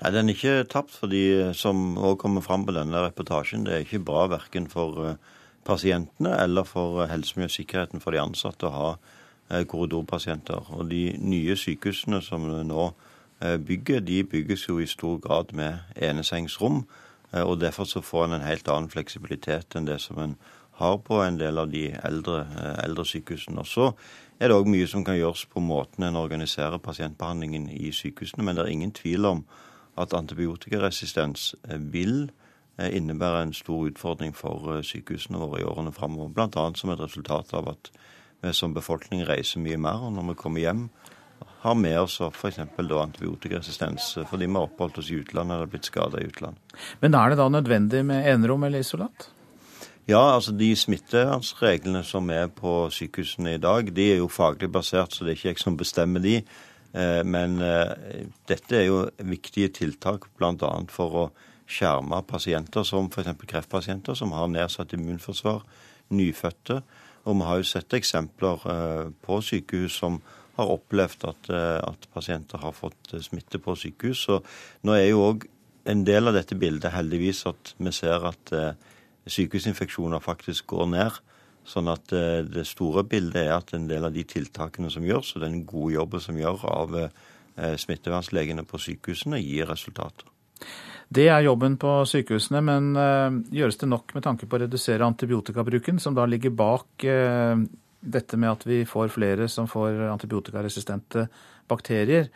Nei, Den er ikke tapt, for de som òg kommer fram på denne reportasjen, det er ikke bra verken for eh, pasientene eller for helse, og sikkerheten for de ansatte å ha Eh, korridorpasienter. Og de nye sykehusene som nå eh, bygger, de bygges jo i stor grad med enesengsrom. Eh, og derfor så får en en helt annen fleksibilitet enn det som en har på en del av de eldre, eldre sykehusene. Og så er det òg mye som kan gjøres på måten en organiserer pasientbehandlingen i sykehusene. Men det er ingen tvil om at antibiotikaresistens vil innebære en stor utfordring for sykehusene våre i årene framover. Bl.a. som et resultat av at vi som befolkning reiser mye mer. Og når vi kommer hjem, har med oss f.eks. antibiotikaresistens fordi vi har oppholdt oss i utlandet eller blitt skada i utlandet. Men er det da nødvendig med enerom eller isolat? Ja, altså de smittevernreglene som er på sykehusene i dag, de er jo faglig basert, så det er ikke jeg som bestemmer de. Eh, men eh, dette er jo viktige tiltak bl.a. for å skjerme pasienter som f.eks. kreftpasienter som har nedsatt immunforsvar, nyfødte og vi har jo sett eksempler eh, på sykehus som har opplevd at, eh, at pasienter har fått eh, smitte på sykehus. Så nå er jo òg en del av dette bildet heldigvis at vi ser at sykehusinfeksjoner faktisk går ned. Sånn at det store bildet er at en del av de tiltakene som gjøres, og den gode jobben som gjøres av smittevernslegene på sykehusene, gir resultater. Det er jobben på sykehusene, men gjøres det nok med tanke på å redusere antibiotikabruken, som da ligger bak dette med at vi får flere som får antibiotikaresistente bakterier?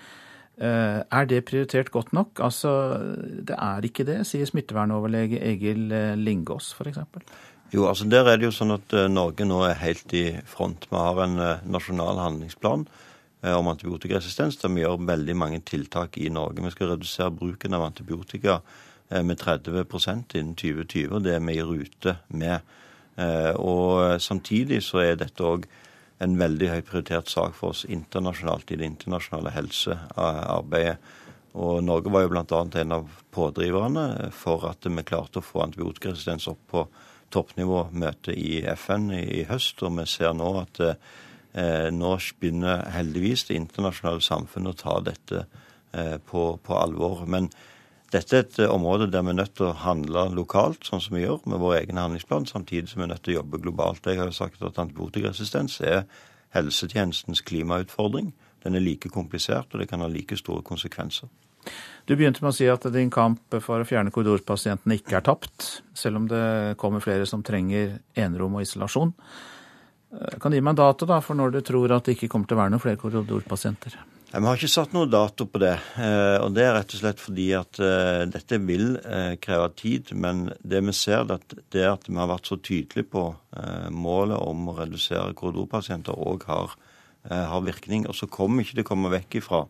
Uh, er det prioritert godt nok? Altså, det er ikke det, sier smittevernoverlege Egil Lingås f.eks. Jo, altså der er det jo sånn at Norge nå er helt i front. Vi har en nasjonal handlingsplan Eh, om antibiotikaresistens, der vi gjør veldig mange tiltak i Norge. Vi skal redusere bruken av antibiotika eh, med 30% innen 2020, og det er vi i rute med. Eh, og Samtidig så er dette òg en veldig høy prioritert sak for oss internasjonalt i det internasjonale helsearbeidet. Og Norge var jo bl.a. en av pådriverne for at vi klarte å få antibiotikaresistens opp på toppnivå-møtet i FN i høst. Og vi ser nå at Eh, nå begynner heldigvis det internasjonale samfunnet å ta dette eh, på, på, alvor. Men dette er et eh, område der vi er nødt til å handle lokalt, sånn som vi gjør med vår egen handlingsplan, samtidig som vi er nødt til å jobbe globalt. Jeg har jo sagt at antibiotikaresistens er helsetjenestens klimautfordring. Den er like komplisert, og det kan ha like store konsekvenser. Du begynte med å si at din kamp for å fjerne korridorpasientene ikke er tapt, selv om det kommer flere som trenger enerom og isolasjon. Eh, kan du gi meg en dato da, for når du tror at det ikke kommer til å være noen flere korridorpasienter? Vi har ikke satt noen dato på det. Eh, og Det er rett og slett fordi at eh, dette vil kreve tid. Men det vi ser, er det at vi har vært så tydelige på målet om å redusere korridorpasienter, òg har, har, virkning. Og så kommer ikke det komme vekk ifra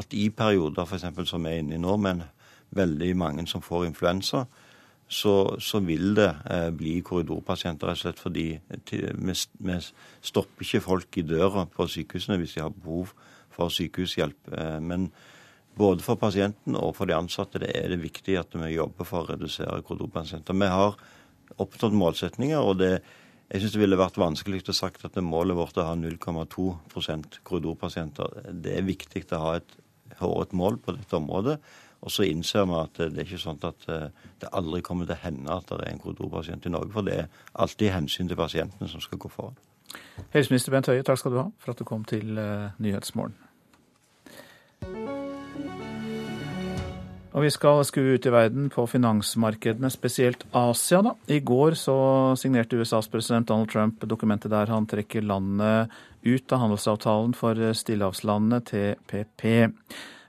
at i perioder for eksempel, som vi er inne i nå, men veldig mange som får influensa, så, så, vil det eh, bli korridorpasienter, rett og slett fordi vi, vi, stopper ikke folk i døra på sykehusene hvis de har behov for sykehushjelp. Eh, men både for pasienten og for de ansatte det er det viktig at vi jobber for å redusere korridorpasienter. Vi har oppnådd målsetninger, og det, jeg syns det ville vært vanskelig å sagt at målet vårt er å ha 0,2% korridorpasienter. Det er viktig å ha et håret mål på dette området. Og så innser vi at det er ikke sånn at eh, det aldri kommer til å hende at det er en korridorpasient i Norge. For det er alltid hensyn til pasientene som skal gå foran. Helseminister Bent Høie, takk skal du ha for at du kom til uh, Nyhetsmorgen. Og vi skal skue ut i verden på finansmarkedene, spesielt Asia. da. I går så signerte USAs president Donald Trump dokumentet der han trekker landet ut av handelsavtalen for stillehavslandene TPP.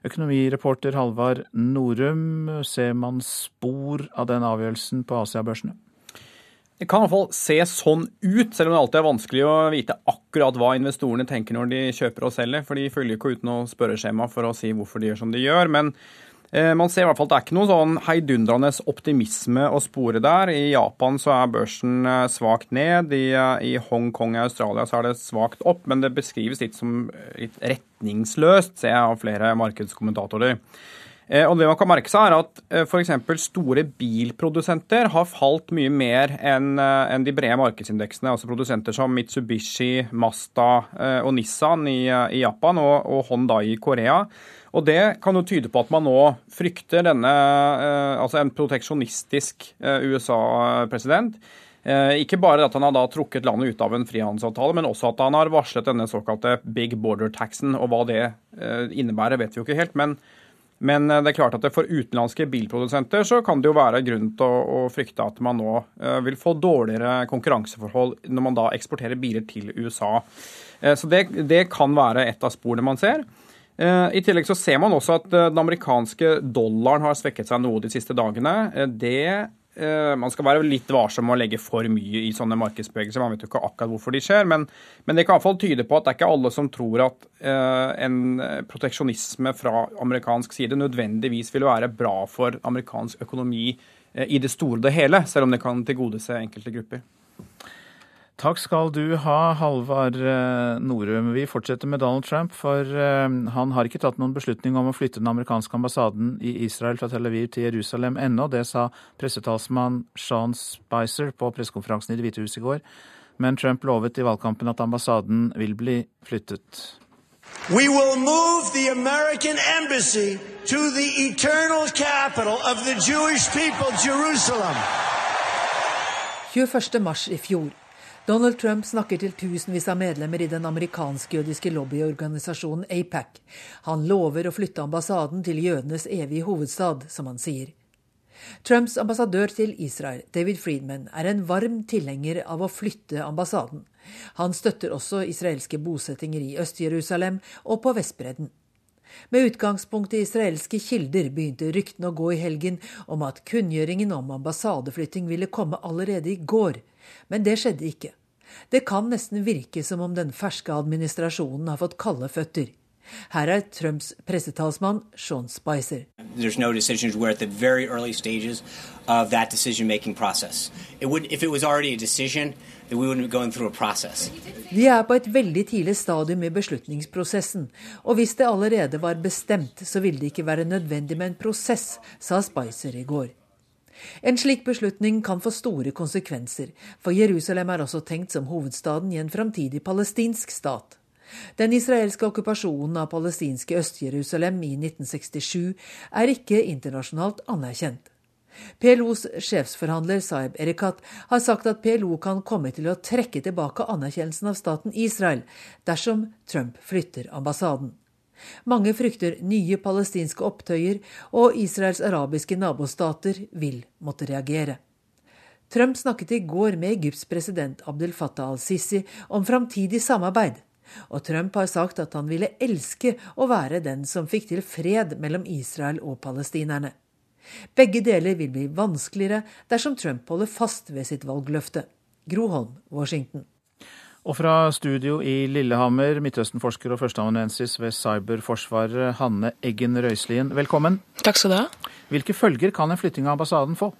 Økonomireporter Halvard Norum, ser man spor av den avgjørelsen på Asiabørsene? Det kan i hvert fall se sånn ut, selv om det alltid er vanskelig å vite akkurat hva investorene tenker når de kjøper og selger. For de følger ikke ut noe spørreskjema for å si hvorfor de gjør som de gjør. Men Eh, man ser i hvert fall at det er ikke noe sånn heidundrende optimisme å spore der. I Japan så er børsen eh, svakt ned. I, eh, i Hongkong og Australia så er det svakt opp. Men det beskrives litt som litt retningsløst, ser jeg av flere markedskommentatorer. Og det man kan merke seg er at F.eks. store bilprodusenter har falt mye mer enn de brede markedsindeksene. Altså Produsenter som Mitsubishi, Masta og Nissan i, Japan og Honda i Korea og Det kan jo tyde på at man nå frykter denne, eh, altså en proteksjonistisk eh, USA-president. Eh, ikke bare at han har da trukket landet ut av en frihandelsavtale, men også at han har varslet denne såkalte big border-taxen. Og hva det innebærer, vet vi jo ikke helt. Men, men det er klart at for utenlandske bilprodusenter så kan det jo være grunn til å, å frykte at man nå vil få dårligere konkurranseforhold når man da eksporterer biler til USA. Så det, det kan være et av sporene man ser. Eh, I tillegg så ser man også at eh, den amerikanske dollaren har svekket seg noe de siste dagene. Eh, det man skal være litt varsom med å legge for mye i sånne markedsbevegelser. Man vet jo ikke akkurat hvorfor de skjer, men, men det kan i hvert fall tyde på at det er ikke alle som tror at eh, en proteksjonisme fra amerikansk side nødvendigvis vil være bra for amerikansk økonomi eh, i det store og det hele, selv om det kan tilgodese enkelte grupper. Takk skal du ha, Halvard eh, Norum. Vi fortsetter med Donald Trump, for eh, han har ikke tatt noen beslutning om å flytte den amerikanske ambassaden i Israel fra Tel Aviv til Jerusalem ennå. Det sa pressetalsmann Sean Spicer på pressekonferansen i Det hvite hus i går. Men Trump lovet i valgkampen at ambassaden vil bli flyttet. We will move the American embassy to the eternal capital of the Jewish people, Jerusalem. 21. mars i fjor Donald Trump snakker til tusenvis av medlemmer i den amerikansk-jødiske lobbyorganisasjonen APAC. Han lover å flytte ambassaden til jødenes evige hovedstad, som han sier. Trumps ambassadør til Israel, David Friedman, er en varm tilhenger av å flytte ambassaden. Han støtter også israelske bosettinger i Øst-Jerusalem og på Vestbredden. Med utgangspunkt i israelske kilder begynte ryktene å gå i helgen om at kunngjøringen om ambassadeflytting ville komme allerede i går, men det skjedde ikke. Det kan nesten virke som om den ferske administrasjonen har fått kalde føtter. Her er Trumps pressetalsmann Sean Spicer. No decision, Vi er på et veldig tidlig stadium i beslutningsprosessen, og hvis det allerede var bestemt, så ville det ikke være nødvendig med en prosess, sa Spicer i går. En slik beslutning kan få store konsekvenser, for Jerusalem er også tenkt som hovedstaden i en framtidig palestinsk stat. Den israelske okkupasjonen av palestinske Øst-Jerusalem i 1967 er ikke internasjonalt anerkjent. PLOs sjefsforhandler Saeb Erekat har sagt at PLO kan komme til å trekke tilbake anerkjennelsen av staten Israel dersom Trump flytter ambassaden. Mange frykter nye palestinske opptøyer, og Israels arabiske nabostater vil måtte reagere. Trump snakket i går med Egypts president Abdel Fattah al-Sisi om framtidig samarbeid, og Trump har sagt at han ville elske å være den som fikk til fred mellom Israel og palestinerne. Begge deler vil bli vanskeligere dersom Trump holder fast ved sitt valgløfte. Groholm, Washington. Og fra studio i Lillehammer, Midtøsten-forsker og førsteamanuensis ved Cyberforsvaret, Hanne Eggen Røiselien, velkommen. Takk skal du ha. Hvilke følger kan en flytting av ambassaden få?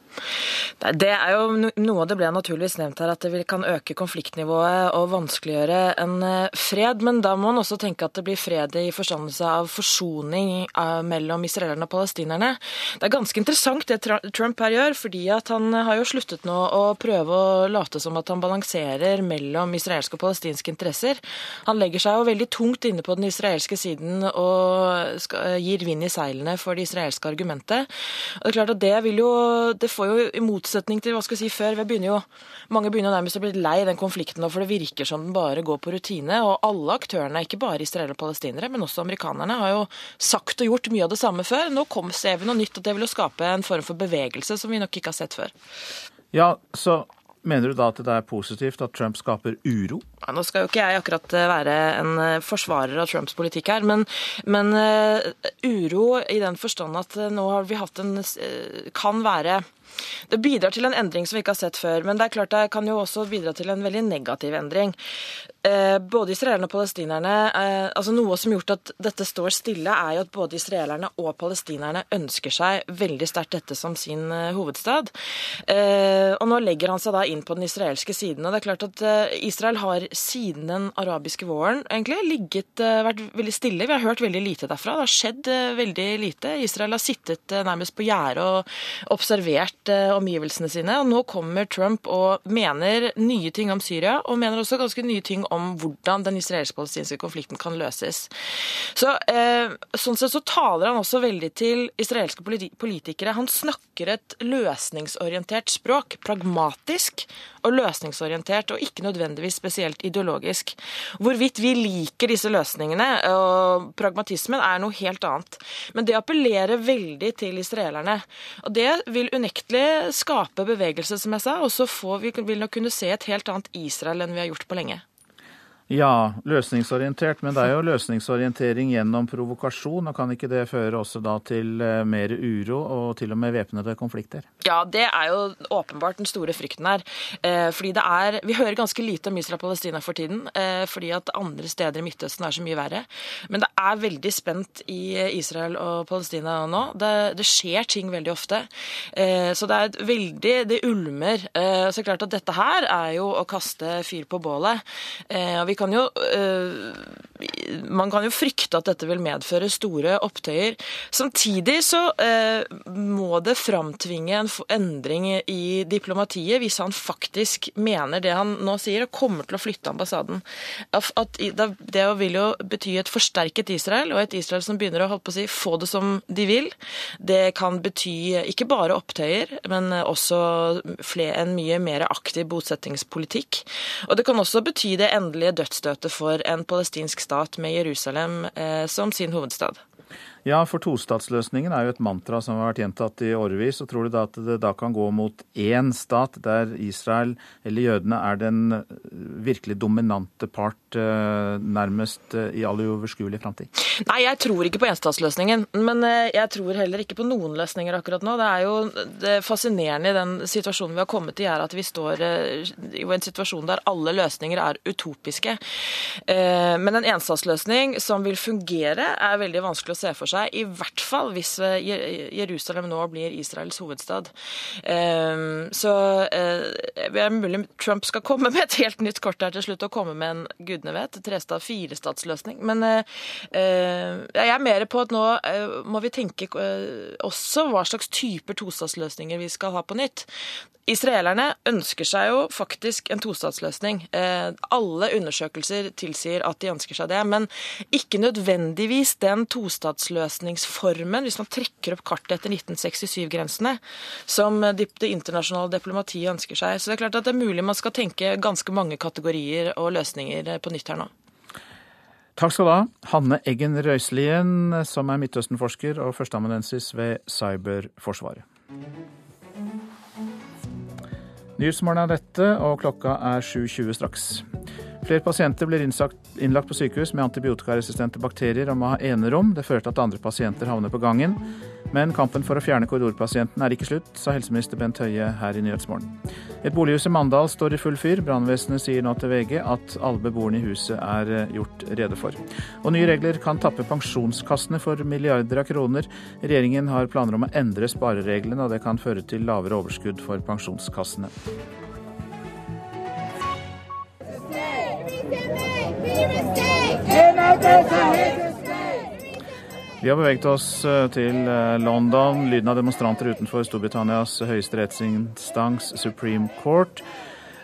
Det er jo Noe det ble naturligvis nevnt her, at det kan øke konfliktnivået og vanskeliggjøre en eh, fred. Men da må man også tenke at det blir fred i forståelse av forsoning eh, mellom israelerne og palestinerne. Det er ganske interessant det Trump her gjør, fordi at han har jo sluttet nå å prøve å late som at han balanserer mellom israelske og palestinske interesser. Han legger seg jo veldig tungt inne på den israelske siden og gir vind i seilene for det israelske argumentet. Og det er klart at det, vil jo, det får jo, i motsetning til hva skal jeg si før, begynner jo, mange begynner nærmest å bli lei den konflikten nå, for det virker som den bare går på rutine. Og alle aktørene, ikke bare israelere og palestinere, men også amerikanerne, har jo sagt og gjort mye av det samme før. Nå kom, ser vi noe nytt, og det vil jo skape en form for bevegelse som vi nok ikke har sett før. Ja, så Mener du da at det er positivt at Trump skaper uro? Ja, nå skal jo ikke jeg akkurat eh, være en eh, forsvarer av Trumps politikk her, men, men uh, uro i den forstand at nå har vi hatt en uh, Kan være det bidrar til en endring som vi ikke har sett før, men det er klart det kan jo også bidra til en veldig negativ endring. Eh, både israelerne og palestinerne eh, altså Noe som har gjort at dette står stille, er jo at både israelerne og palestinerne ønsker seg veldig sterkt dette som sin eh, hovedstad. Og nå legger han seg da inn på den israelske siden. og det er klart at Israel har siden den arabiske våren egentlig ligget, vært veldig stille. Vi har hørt veldig lite derfra. Det har skjedd veldig lite. Israel har sittet nærmest på gjerdet og observert omgivelsene sine. og Nå kommer Trump og mener nye ting om Syria, og mener også ganske nye ting om hvordan den israelsk-palestinske konflikten kan løses. Så, eh, sånn sett så taler han også veldig til israelske politikere. Han snakker et løsningsorientert språk. Pragmatisk og løsningsorientert, og ikke nødvendigvis spesielt ideologisk. Hvorvidt vi liker disse løsningene og pragmatismen, er noe helt annet. Men det appellerer veldig til israelerne. Og det vil unektelig skape bevegelse, som jeg sa, og så vil vi nok kunne se et helt annet Israel enn vi har gjort på lenge. Ja, løsningsorientert, men det er jo løsningsorientering gjennom provokasjon. og Kan ikke det føre også da til eh, mer uro og til og med væpnede konflikter? Ja, det er jo åpenbart den store frykten her. Eh, fordi det er, Vi hører ganske lite om Israel og Palestina for tiden, eh, fordi at andre steder i Midtøsten er så mye verre. Men det er veldig spent i Israel og Palestina nå. Det, det skjer ting veldig ofte. Så det er et veldig Det ulmer. Så klart at dette her er jo å kaste fyr på bålet. Og vi kan jo øh, Man kan jo frykte at dette vil medføre store opptøyer. Samtidig så eh, må det framtvinge en endring i diplomatiet hvis han faktisk mener det han nå sier, og kommer til å flytte ambassaden. At det vil jo bety et forsterket Israel, og et Israel som begynner å, holde på å si, få det som de vil. Det kan bety ikke bare opptøyer, men også en mye mer aktiv bosettingspolitikk. Og det kan også bety det endelige dødsstøtet for en palestinsk stat med Jerusalem eh, som sin hovedstad. Ja, for tostatsløsningen er jo et mantra som har vært gjentatt i årevis. og Tror du da at det da kan gå mot én stat, der Israel eller jødene er den eh, virkelig dominante part eh, nærmest i all uoverskuelig framtid? Nei, jeg tror ikke på enstatsløsningen. Men jeg tror heller ikke på noen løsninger akkurat nå. Det er jo det fascinerende i den situasjonen vi har kommet i, er at vi står i en situasjon der alle løsninger er utopiske. Men en enstatsløsning som vil fungere, er veldig vanskelig å se for seg seg, i hvert fall hvis eh, Jerusalem nå blir Israels hovedstad. Ehm, så eh, det er mulig Trump skal komme med et helt nytt kort her til slutt, og komme med en gudene vet, trestad firestatsløsning. Men eh, jeg er mer på at nå må vi tenke også hva slags typer tostatsløsninger vi skal ha på nytt. Israelerne ønsker seg jo faktisk en tostatsløsning. Eh, alle undersøkelser tilsier at de ønsker seg det. Men ikke nødvendigvis den tostatsløsningsformen, hvis man trekker opp kartet etter 1967-grensene, som det internasjonale diplomatiet ønsker seg. Så det er klart at det er mulig man skal tenke ganske mange kategorier og løsninger på nytt her nå. Takk skal du ha, Hanne Eggen Røiselien, som er Midtøsten-forsker og førsteamanuensis ved Cyberforsvaret. Nyhetsmorgen er dette, og klokka er 7.20 straks. Flere pasienter blir innlagt på sykehus med antibiotikaresistente bakterier og må ha enerom. Det fører til at andre pasienter havner på gangen. Men kampen for å fjerne korridorpasienten er ikke slutt, sa helseminister Bent Høie her i Nyhetsmorgen. Et bolighus i Mandal står i full fyr. Brannvesenet sier nå til VG at alle beboerne i huset er eh, gjort rede for. Og nye regler kan tappe pensjonskassene for milliarder av kroner. Regjeringen har planer om å endre sparereglene, og det kan føre til lavere overskudd for pensjonskassene. Vi har beveget oss eh, til eh, London. Lyden av demonstranter utenfor Storbritannias høyeste rettsinstans Supreme Court.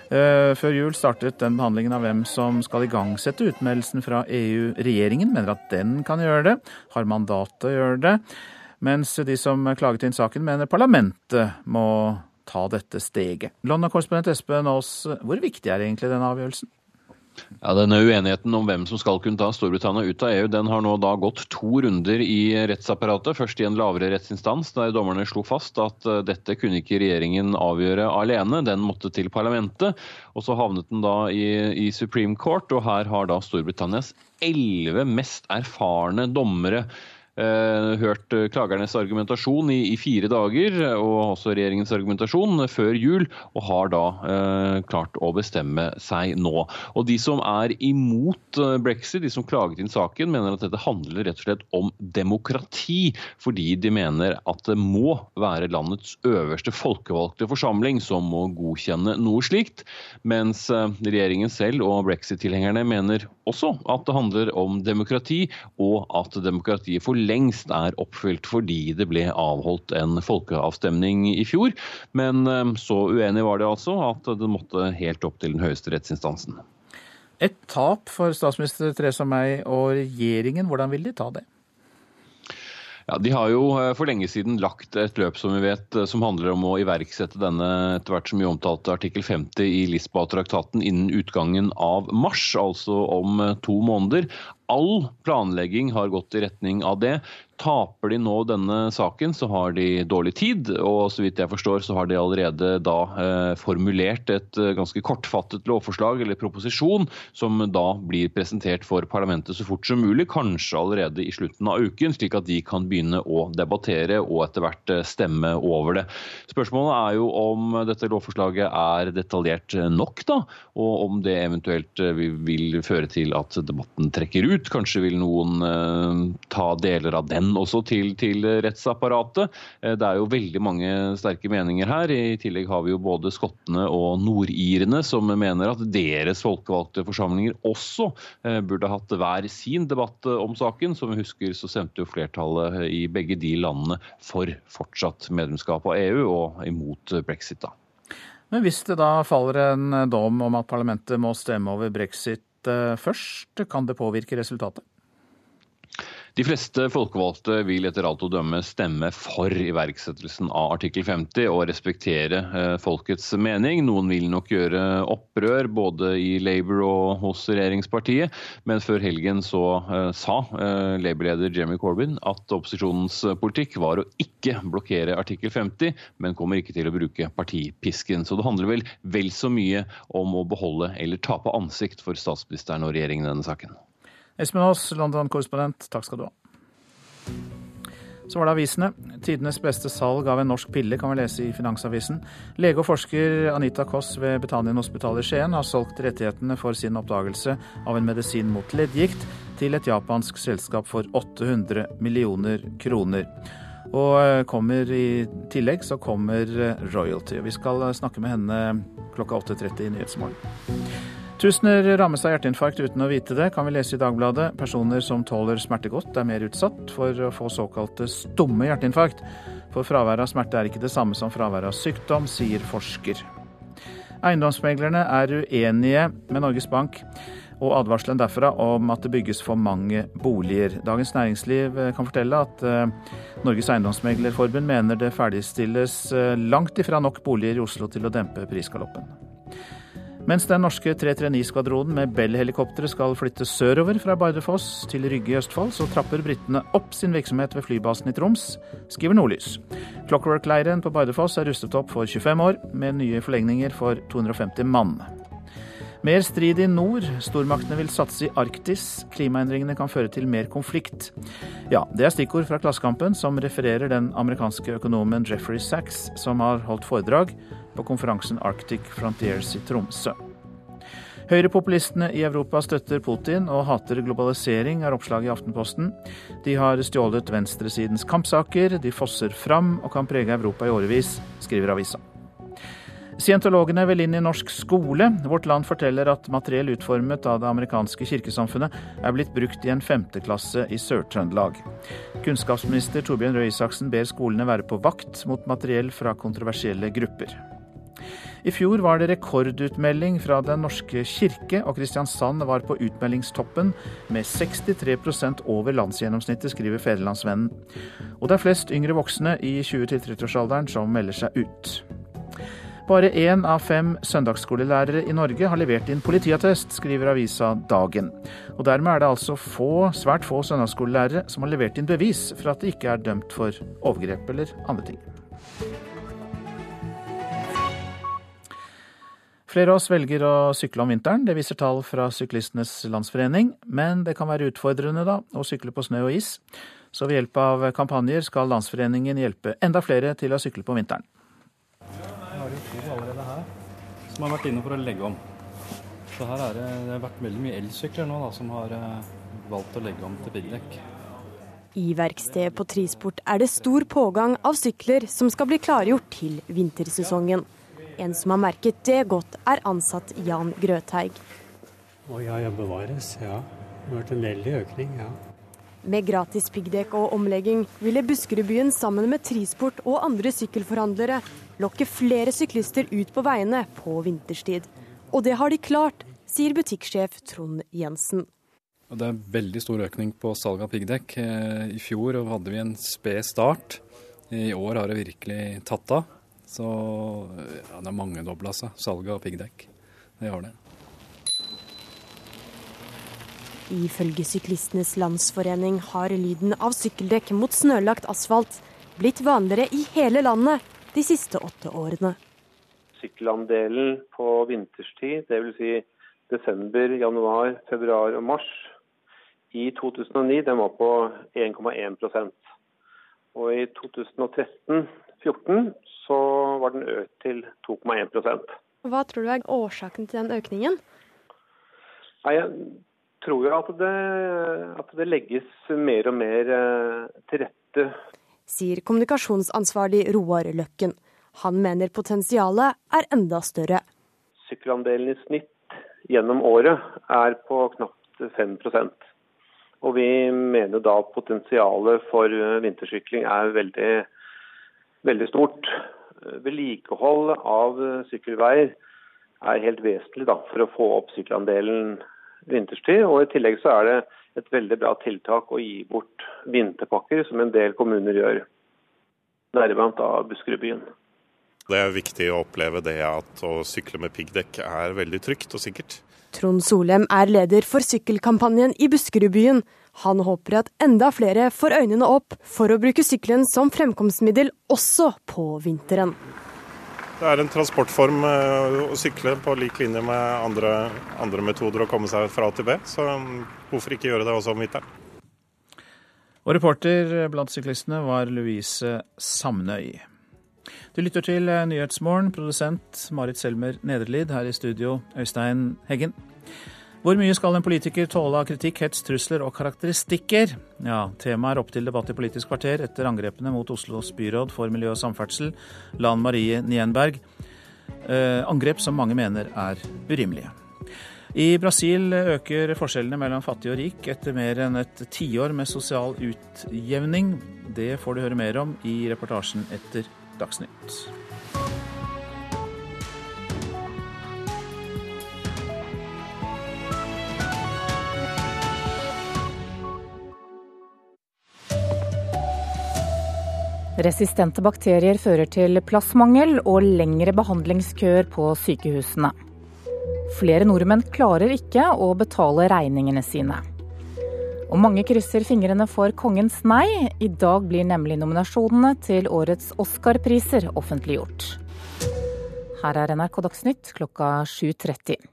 Eh, før jul startet den behandlingen av hvem som skal igangsette utmeldelsen fra EU. Regjeringen mener at den kan gjøre det, har mandat til å gjøre det. Mens de som klaget inn saken, mener parlamentet må ta dette steget. London-korrespondent Espen Aas, hvor viktig er egentlig denne avgjørelsen? Ja, Denne uenigheten om hvem som skal kunne ta Storbritannia ut av EU, den har nå da gått to runder i rettsapparatet. Først i en lavere rettsinstans, der dommerne slo fast at eh, dette kunne ikke regjeringen avgjøre alene, den måtte til parlamentet. Og så havnet den da i, i Supreme Court, og her har da Storbritannias elleve mest erfarne dommere hørt eh, klagernes argumentasjon i, i, fire dager, og også regjeringens argumentasjon før jul, og har da eh, klart å bestemme seg nå. Og De som er imot eh, brexit, de som klaget inn saken, mener at dette handler rett og slett om demokrati, fordi de mener at det må være landets øverste folkevalgte forsamling som må godkjenne noe slikt, mens regjeringen selv og brexit-tilhengerne mener også at det handler om demokrati, og at demokratiet for lengst er oppfylt fordi det ble avholdt en folkeavstemning i fjor. Men eh, så uenig var det altså at det måtte helt opp til den høyeste rettsinstansen. Et tap for statsminister Theresa May og regjeringen, hvordan vil de ta det? Ja, De har jo eh, for lenge siden lagt et løp som vi vet, eh, som handler om å iverksette denne etter hvert som vi omtalte artikkel 50 i Lisboa-traktaten innen utgangen av mars, altså om to måneder. All planlegging har gått i retning av det. Taper de nå denne saken, så har de dårlig tid. Og så vidt jeg forstår, så har de allerede da eh, formulert et eh, ganske kortfattet lovforslag eller proposisjon, som da blir presentert for parlamentet så fort som mulig, kanskje allerede i slutten av uken, slik at de kan begynne å debattere og etter hvert eh, stemme over det. Spørsmålet er jo om dette lovforslaget er detaljert nok, da, og om det eventuelt eh, vil føre til at debatten trekker ut. Kanskje vil noen eh, ta deler av den også til, til rettsapparatet. Eh, det er jo veldig mange sterke meninger her. I tillegg har vi jo både skottene og nordirene som mener at deres folkevalgte forsamlinger også eh, burde hatt hver sin debatt eh, om saken. Som vi husker så stemte jo flertallet i begge de landene for fortsatt medlemskap av EU og imot brexit. da. Men hvis det da faller en dom om at parlamentet må stemme over brexit først, kan det påvirke resultatet? De fleste folkevalgte vil etter alt å dømme stemme for iverksettelsen av artikkel 50 og respektere eh, folkets mening. Noen vil nok gjøre opprør både i Labour og hos regjeringspartiet, men før helgen så uh, sa uh, Labour-leder Jeremy Corbyn at opposisjonens politikk var å ikke blokkere artikkel 50, men kommer ikke til å bruke partipisken. Så det handler vel vel så mye om å beholde eller tape ansikt for statsministeren og regjeringen i denne saken. Espen Aas, London-korrespondent, takk skal du ha. Så var det avisene. Tidenes beste salg av en norsk pille kan vi lese i Finansavisen. Lege og forsker Anita Koss ved Betanien hospital i Skien har solgt rettighetene for sin oppdagelse av en medisin mot leddgikt til et japansk selskap for 800 millioner kroner. Og eh, kommer i tillegg så kommer eh, royalty. Vi skal snakke med henne klokka 8.30 i Nyhetsmorgen. Tusener rammes av hjerteinfarkt uten å vite det, kan vi lese i Dagbladet. Personer som tåler smerte godt, er mer utsatt for å få såkalte stumme hjerteinfarkt. For fravær av smerte er ikke det samme som fravær av sykdom, sier forsker. Eiendomsmeglerne er uenige med Norges Bank og advarselen derfra om at det bygges for mange boliger. Dagens Næringsliv kan fortelle at eh, Norges Eiendomsmeglerforbund mener det ferdigstilles eh, langt ifra nok boliger i Oslo til å dempe prisgaloppen. Mens den norske 339-skvadronen med Bell-helikoptre skal flytte sørover fra Bardufoss til Rygge i Østfold, så trapper britene opp sin virksomhet ved flybasen i Troms, skriver Nordlys. Clockwork-leiren på Bardufoss er rustet opp for 25 år, med nye forlegninger for 250 mann. Mer strid i nord. Stormaktene vil satse i Arktis. Klimaendringene kan føre til mer konflikt. Ja, det er stikkord fra Klassekampen, som refererer den amerikanske økonomen Jeffrey Sachs, som har holdt foredrag på konferansen Arctic Frontiers i Tromsø. Høyrepopulistene i Europa støtter Putin og hater globalisering, er oppslaget i Aftenposten. De har stjålet venstresidens kampsaker, de fosser fram og kan prege Europa i årevis, skriver avisa. Scientologene vil inn i norsk skole. Vårt Land forteller at materiell utformet av det amerikanske kirkesamfunnet er blitt brukt i en femteklasse i Sør-Trøndelag. Kunnskapsminister Torbjørn Røe Isaksen ber skolene være på vakt mot materiell fra kontroversielle grupper. I fjor var det rekordutmelding fra Den norske kirke, og Kristiansand var på utmeldingstoppen med 63% over landsgjennomsnittet, skriver Federlandsvennen. Og det er flest yngre voksne i 20-30-årsalderen som melder seg ut. Bare én av fem søndagsskolelærere i Norge har levert inn politiattest, skriver avisa Dagen. Og Dermed er det altså få, svært få søndagsskolelærere som har levert inn bevis for at de ikke er dømt for overgrep eller andre ting. Flere av oss velger å sykle om vinteren, det viser tall fra Syklistenes Landsforening. Men det kan være utfordrende da, å sykle på snø og is. Så ved hjelp av kampanjer skal Landsforeningen hjelpe enda flere til å sykle på vinteren. Jeg har jo to allerede her som har vært inne for å legge om. Så her er det, det har vært veldig mye elsykler nå da, som har eh, valgt å legge om til piggdekk. I verkstedet på Trisport er det stor pågang av sykler som skal bli klargjort til vintersesongen. En som har merket det godt, er ansatt Jan Grøteig. Å ja, jeg bevares, ja. Det har vært en veldig økning, ja. Med gratis piggdekk og omlegging ville Buskerudbyen sammen med Trisport og andre sykkelforhandlere lokke flere syklister ut på veiene på vinterstid. Og det har de klart, sier butikksjef Trond Jensen. Det er veldig stor økning på salg av piggdekk. Eh, I fjor hadde vi en sped start. I år har det virkelig tatt av. Så ja, det har mangedobla seg, salget av piggdekk. Det har det. Ifølge Syklistenes Landsforening har lyden av sykkeldekk mot snølagt asfalt blitt vanligere i hele landet de siste åtte årene. Sykkelandelen på vinterstid, dvs. Si desember, januar, februar og mars, i 2009 den var på 1,1% Og i 2013-2014 så var den økt til 2,1% Hva tror du er årsaken til den økningen? Nei, Jeg tror jo at det, at det legges mer og mer eh, til rette. Sier kommunikasjonsansvarlig Roar Løkken. Han mener potensialet er enda større. Sykkelandelen i snitt gjennom året er på knapt 5% Og vi mener da potensialet for vintersykling er veldig, veldig stort vedlikehold av sykkelveier er helt vesentlig da, for å få opp sykkelandelen vinterstid. Og I tillegg så er det et veldig bra tiltak å gi bort vinterpakker, som en del kommuner gjør, deriblant av Buskerudbyen. Det er viktig å oppleve det at å sykle med piggdekk er veldig trygt og sikkert. Trond Solem er leder for sykkelkampanjen i Buskerudbyen. Han håper at enda flere får øynene opp for å bruke sykkelen som fremkomstmiddel også på vinteren. Det er en transportform eh, å sykle på lik linje med andre, andre metoder å komme seg fra A til B. Så mm, hvorfor ikke gjøre det også om vinteren? Og reporter blant syklistene var Louise Samnøy. Du lytter til Nyhetsmorgen, produsent Marit Selmer Nederlid. Her i studio, Øystein Heggen. Hvor mye skal en politiker tåle av kritikk, hets, trusler og karakteristikker? Ja, Temaet er opp til debatt i Politisk kvarter etter angrepene mot Oslos byråd for miljø og samferdsel, Lan Marie Nienberg. Eh, angrep som mange mener er urimelige. I Brasil øker forskjellene mellom fattig og rik etter mer enn et tiår med sosial utjevning. Det får du høre mer om i reportasjen etter Dagsnytt. Resistente bakterier fører til plassmangel og lengre behandlingskøer på sykehusene. Flere nordmenn klarer ikke å betale regningene sine. Og mange krysser fingrene for kongens nei. I dag blir nemlig nominasjonene til årets Oscar-priser offentliggjort. Her er NRK Dagsnytt klokka 7.30.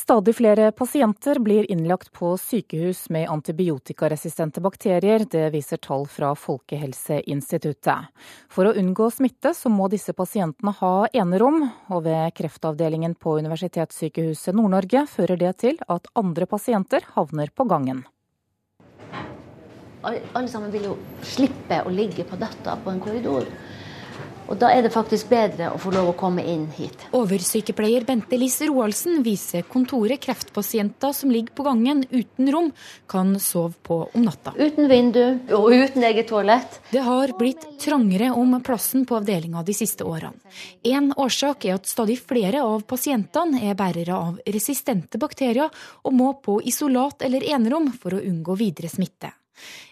Stadig flere pasienter blir innlagt på sykehus med antibiotikaresistente bakterier. Det viser tall fra Folkehelseinstituttet. For å unngå smitte så må disse pasientene ha enerom, og ved kreftavdelingen på Universitetssykehuset Nord-Norge fører det til at andre pasienter havner på gangen. Alle sammen vil jo slippe å ligge på døtta på en korridor. Og Da er det faktisk bedre å få lov å komme inn hit. Oversykepleier Bente Liss Roaldsen viser kontoret kreftpasienter som ligger på gangen uten rom, kan sove på om natta. Uten vindu og uten eget toalett. Det har blitt trangere om plassen på avdelinga de siste årene. En årsak er at stadig flere av pasientene er bærere av resistente bakterier og må på isolat eller enerom for å unngå videre smitte.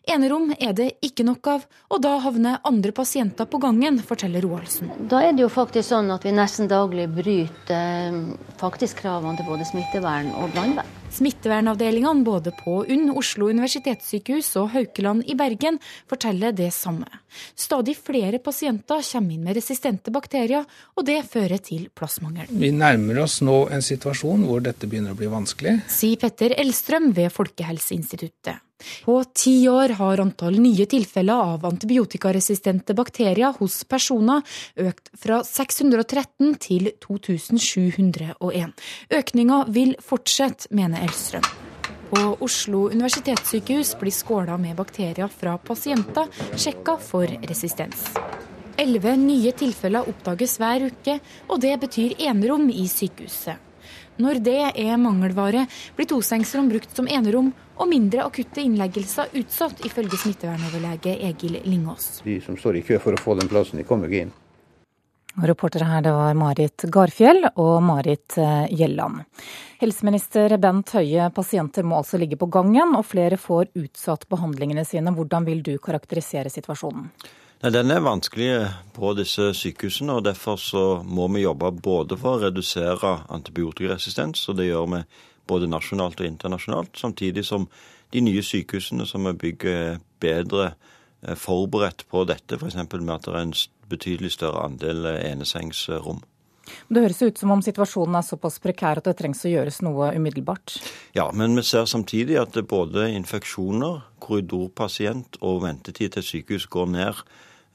Enerom er det ikke nok av, og da havner andre pasienter på gangen, forteller Roaldsen. Da er det jo faktisk sånn at vi nesten daglig bryter eh, faktisk kravene til både smittevern og brannvern. Smittevernavdelingene både på UNN, Oslo universitetssykehus og Haukeland i Bergen forteller det samme. Stadig flere pasienter kommer inn med resistente bakterier, og det fører til plassmangel. Vi nærmer oss nå en situasjon hvor dette begynner å bli vanskelig. Sier Petter Elstrøm ved Folkehelseinstituttet. På ti år har antall nye tilfeller av antibiotikaresistente bakterier hos personer økt fra 613 til 2701. Økninga vil fortsette, mener Elstrøm. På Oslo universitetssykehus blir skåla med bakterier fra pasienter sjekka for resistens. Elleve nye tilfeller oppdages hver uke, og det betyr enerom i sykehuset. Når det er mangelvare, blir tosengsrom brukt som enerom, og mindre akutte innleggelser utsatt, ifølge smittevernoverlege Egil Lingås. De som står i kø for å få den plassen, de kommer ikke inn. Reportere her det var Marit Garfjell og Marit eh, Gjelland. Helseminister Bent Høie, pasienter må altså ligge på gangen, og flere får utsatt behandlingene sine. Hvordan vil du karakterisere situasjonen? Nei, Den er vanskelig på disse sykehusene, og derfor så må vi jobbe både for å redusere antibiotikaresistens, og det gjør vi både nasjonalt og internasjonalt, samtidig som de nye sykehusene som vi bygger er bedre eh, forberedt på dette, f.eks. med at det er en betydelig større andel eh, enesengsrom. Det høres ut som om situasjonen er såpass prekær at det trengs å gjøres noe umiddelbart? Ja, men vi ser samtidig at både infeksjoner, korridorpasient og ventetid til sykehus går ned.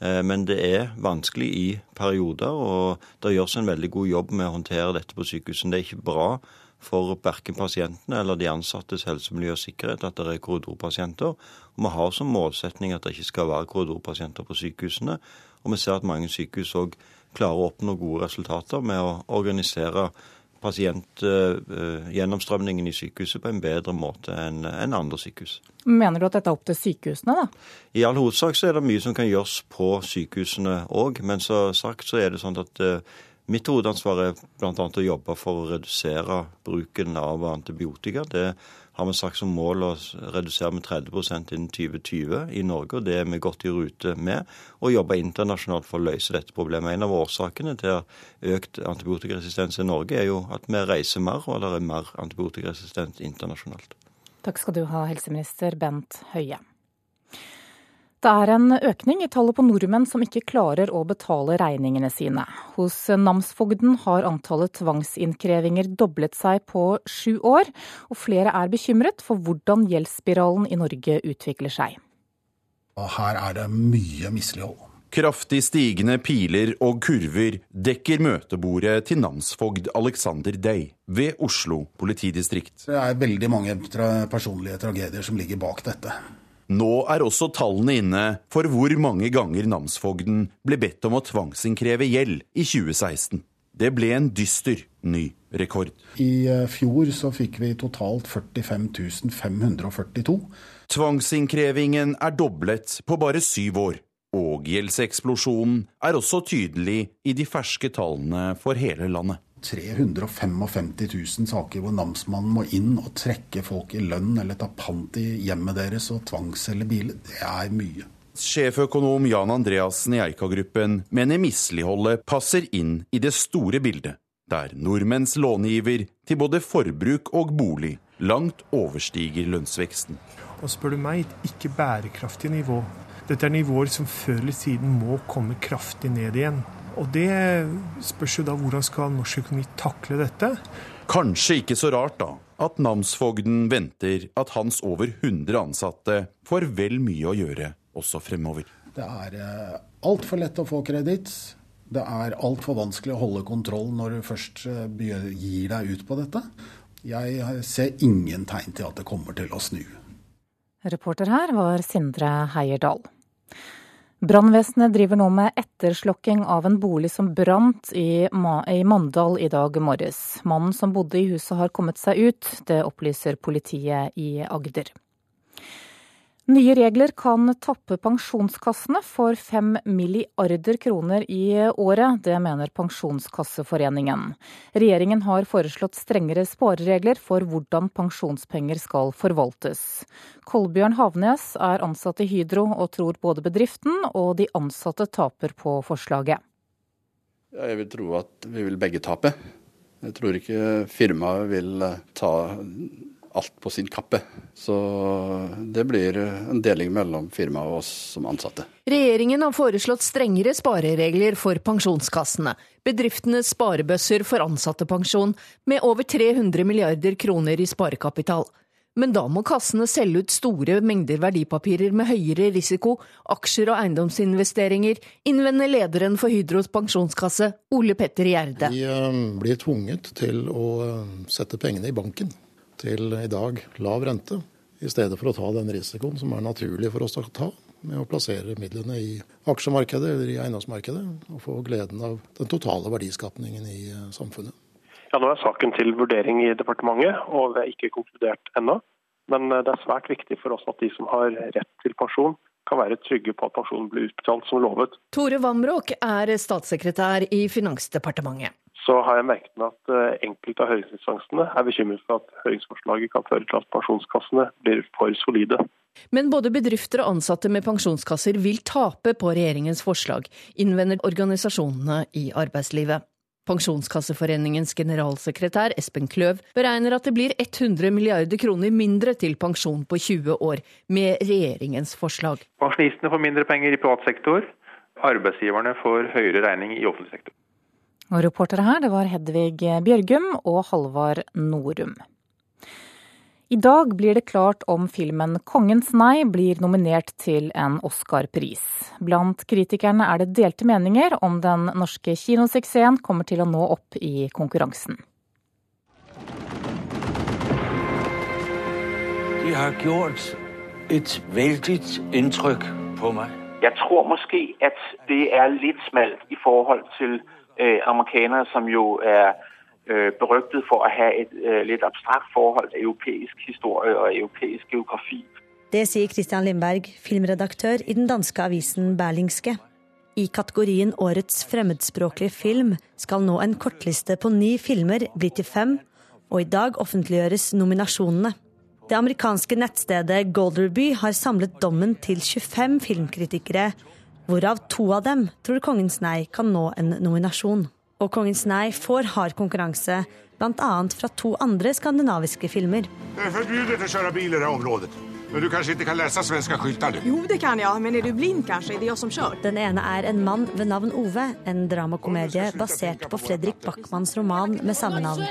Eh, men det er vanskelig i perioder, og det gjøres en veldig god jobb med å håndtere dette på sykehusene. Det er ikke bra for verken pasientene eller de ansattes helsemiljø og sikkerhet at det er korridorpasienter. Og Vi har som målsetning at det ikke skal være korridorpasienter på sykehusene. Og vi ser at mange sykehus òg klarer å oppnå gode resultater med å organisere pasientgjennomstrømningen i sykehuset på en bedre måte enn andre sykehus. Mener du at dette er opp til sykehusene, da? I all hovedsak så er det mye som kan gjøres på sykehusene òg. Men så sagt så er det sånn at mitt hovedansvar er bl.a. å jobbe for å redusere bruken av antibiotika. Det har vi sagt som mål å redusere med 30% innen 2020 i Norge, og det er vi godt i rute med. Og jobbe internasjonalt for å løse dette problemet. En av årsakene til økt antibiotikaresistens i Norge er jo at vi reiser mer, og det er mer antibiotikaresistent internasjonalt. Takk skal du ha, helseminister Bent Høie. Det er en økning i tallet på nordmenn som ikke klarer å betale regningene sine. Hos namsfogden har antallet tvangsinnkrevinger doblet seg på sju år, og flere er bekymret for hvordan gjeldsspiralen i Norge utvikler seg. Her er det mye mislighold. Kraftig stigende piler og kurver dekker møtebordet til namsfogd Alexander Day ved Oslo politidistrikt. Det er veldig mange tra personlige tragedier som ligger bak dette. Nå er også tallene inne for hvor mange ganger namsfogden ble bedt om å tvangsinnkreve gjeld i 2016. Det ble en dyster ny rekord. I eh, fjor så fikk vi totalt 45 542. Tvangsinnkrevingen er doblet på bare syv år. Og gjeldseksplosjonen er også tydelig i de ferske tallene for hele landet. 355 000 saker hvor namsmannen må inn og trekke folk i lønn eller ta pant i hjemmet deres og tvangsselge biler. Det er mye. Sjeføkonom Jan Andreassen i Eika-gruppen mener misligholdet passer inn i det store bildet, der nordmenns långiver til både forbruk og bolig langt overstiger lønnsveksten. Og spør du meg, et ikke bærekraftig nivå. Dette er nivåer som før eller siden må komme kraftig ned igjen. Og det spørs jo da hvordan skal norsk økonomi takle dette. Kanskje ikke så rart da at namsfogden venter at hans over 100 ansatte får vel mye å gjøre også fremover. Det er eh, altfor lett å få kreditt. Det er altfor vanskelig å holde kontroll når du først eh, gir deg ut på dette. Jeg ser ingen tegn til at det kommer til å snu. Reporter her var Sindre Heierdal. Brannvesenet driver nå med etterslokking av en bolig som brant i, Mandal i dag morges. Mannen som bodde i huset har kommet seg ut, det opplyser politiet i Agder. Nye regler kan tappe pensjonskassene for fem milliarder kroner i året. Det mener Pensjonskasseforeningen. Regjeringen har foreslått strengere spareregler for hvordan pensjonspenger skal forvaltes. Kolbjørn Havnes er ansatt i Hydro og tror både bedriften og de ansatte taper på forslaget. Jeg vil tro at vi vil begge tape. Jeg tror ikke firmaet vil ta alt på sin kappe. Så det blir en deling mellom firmaet og oss som ansatte. Regjeringen har foreslått strengere spareregler for pensjonskassene. Bedriftenes sparebøsser for ansattepensjon med over 300 milliarder kroner i sparekapital. Men da må kassene selge ut store mengder verdipapirer med høyere risiko, aksjer og eiendomsinvesteringer, innvender lederen for Hydros pensjonskasse, Ole Petter Gjerde. Vi eh, blir tvunget til å eh, sette pengene i banken til i dag lav rente, i stedet for å ta den risikoen som er naturlig for oss å ta med å plassere midlene i aksjemarkedet eller i eiendomsmarkedet, og få gleden av den totale verdiskapningen i eh, samfunnet. Ja, Nå er saken til vurdering i departementet, og det er ikke konkludert ennå. Men eh, det er svært viktig for oss at de som har rett til pensjon, kan være trygge på at pensjonen blir utbetalt som lovet. Tore Vamråk er statssekretær i Finansdepartementet så har jeg merket meg at eh, enkelte av høringsinstansene er bekymret for at høringsforslaget kan føre til at pensjonskassene blir for solide. Men både bedrifter og ansatte med pensjonskasser vil tape på regjeringens forslag, innvender organisasjonene i arbeidslivet. Pensjonskasseforeningens generalsekretær Espen Kløv beregner at det blir 100 milliarder kroner mindre til pensjon på 20 år med regjeringens forslag. Pensjonistene får mindre penger i privat sektor, arbeidsgiverne får høyere regning i offentlig sektor. Og reportere her, det var Hedvig Bjørgum og Halvard Norum. I dag blir det klart om filmen 'Kongens nei' blir nominert til en Oscar-pris. Blant kritikerne er det delte meninger om den norske kinosuksessen kommer til å nå opp i konkurransen. De har gjort et veldig inntrykk på meg. Jeg tror kanskje at det er litt smalt i forhold til øh, amerikanere, som jo er øh, berygtet for å ha et øh, litt abstrakt forhold til europeisk historie og europeisk geografi. Det sier Christian Lindberg, filmredaktør i den danske avisen Berlingske. I kategorien Årets fremmedspråklige film skal nå en kortliste på ni filmer bli til fem, og i dag offentliggjøres nominasjonene. Det amerikanske nettstedet Golderby har samlet dommen til 25 filmkritikere hvorav to av dem tror Kongens nei kan nå en nominasjon. Og Kongens nei får hard konkurranse, bl.a. fra to andre skandinaviske filmer. Det er forbudt å kjøre bil i det området. Men du kanskje ikke kan lese svenske skilter? Jo, det kan jeg, men er du blind, kanskje? Det er jeg som kjører. Den ene er En mann ved navn Ove, en dramakomedie basert på Fredrik Backmans roman med samme navn.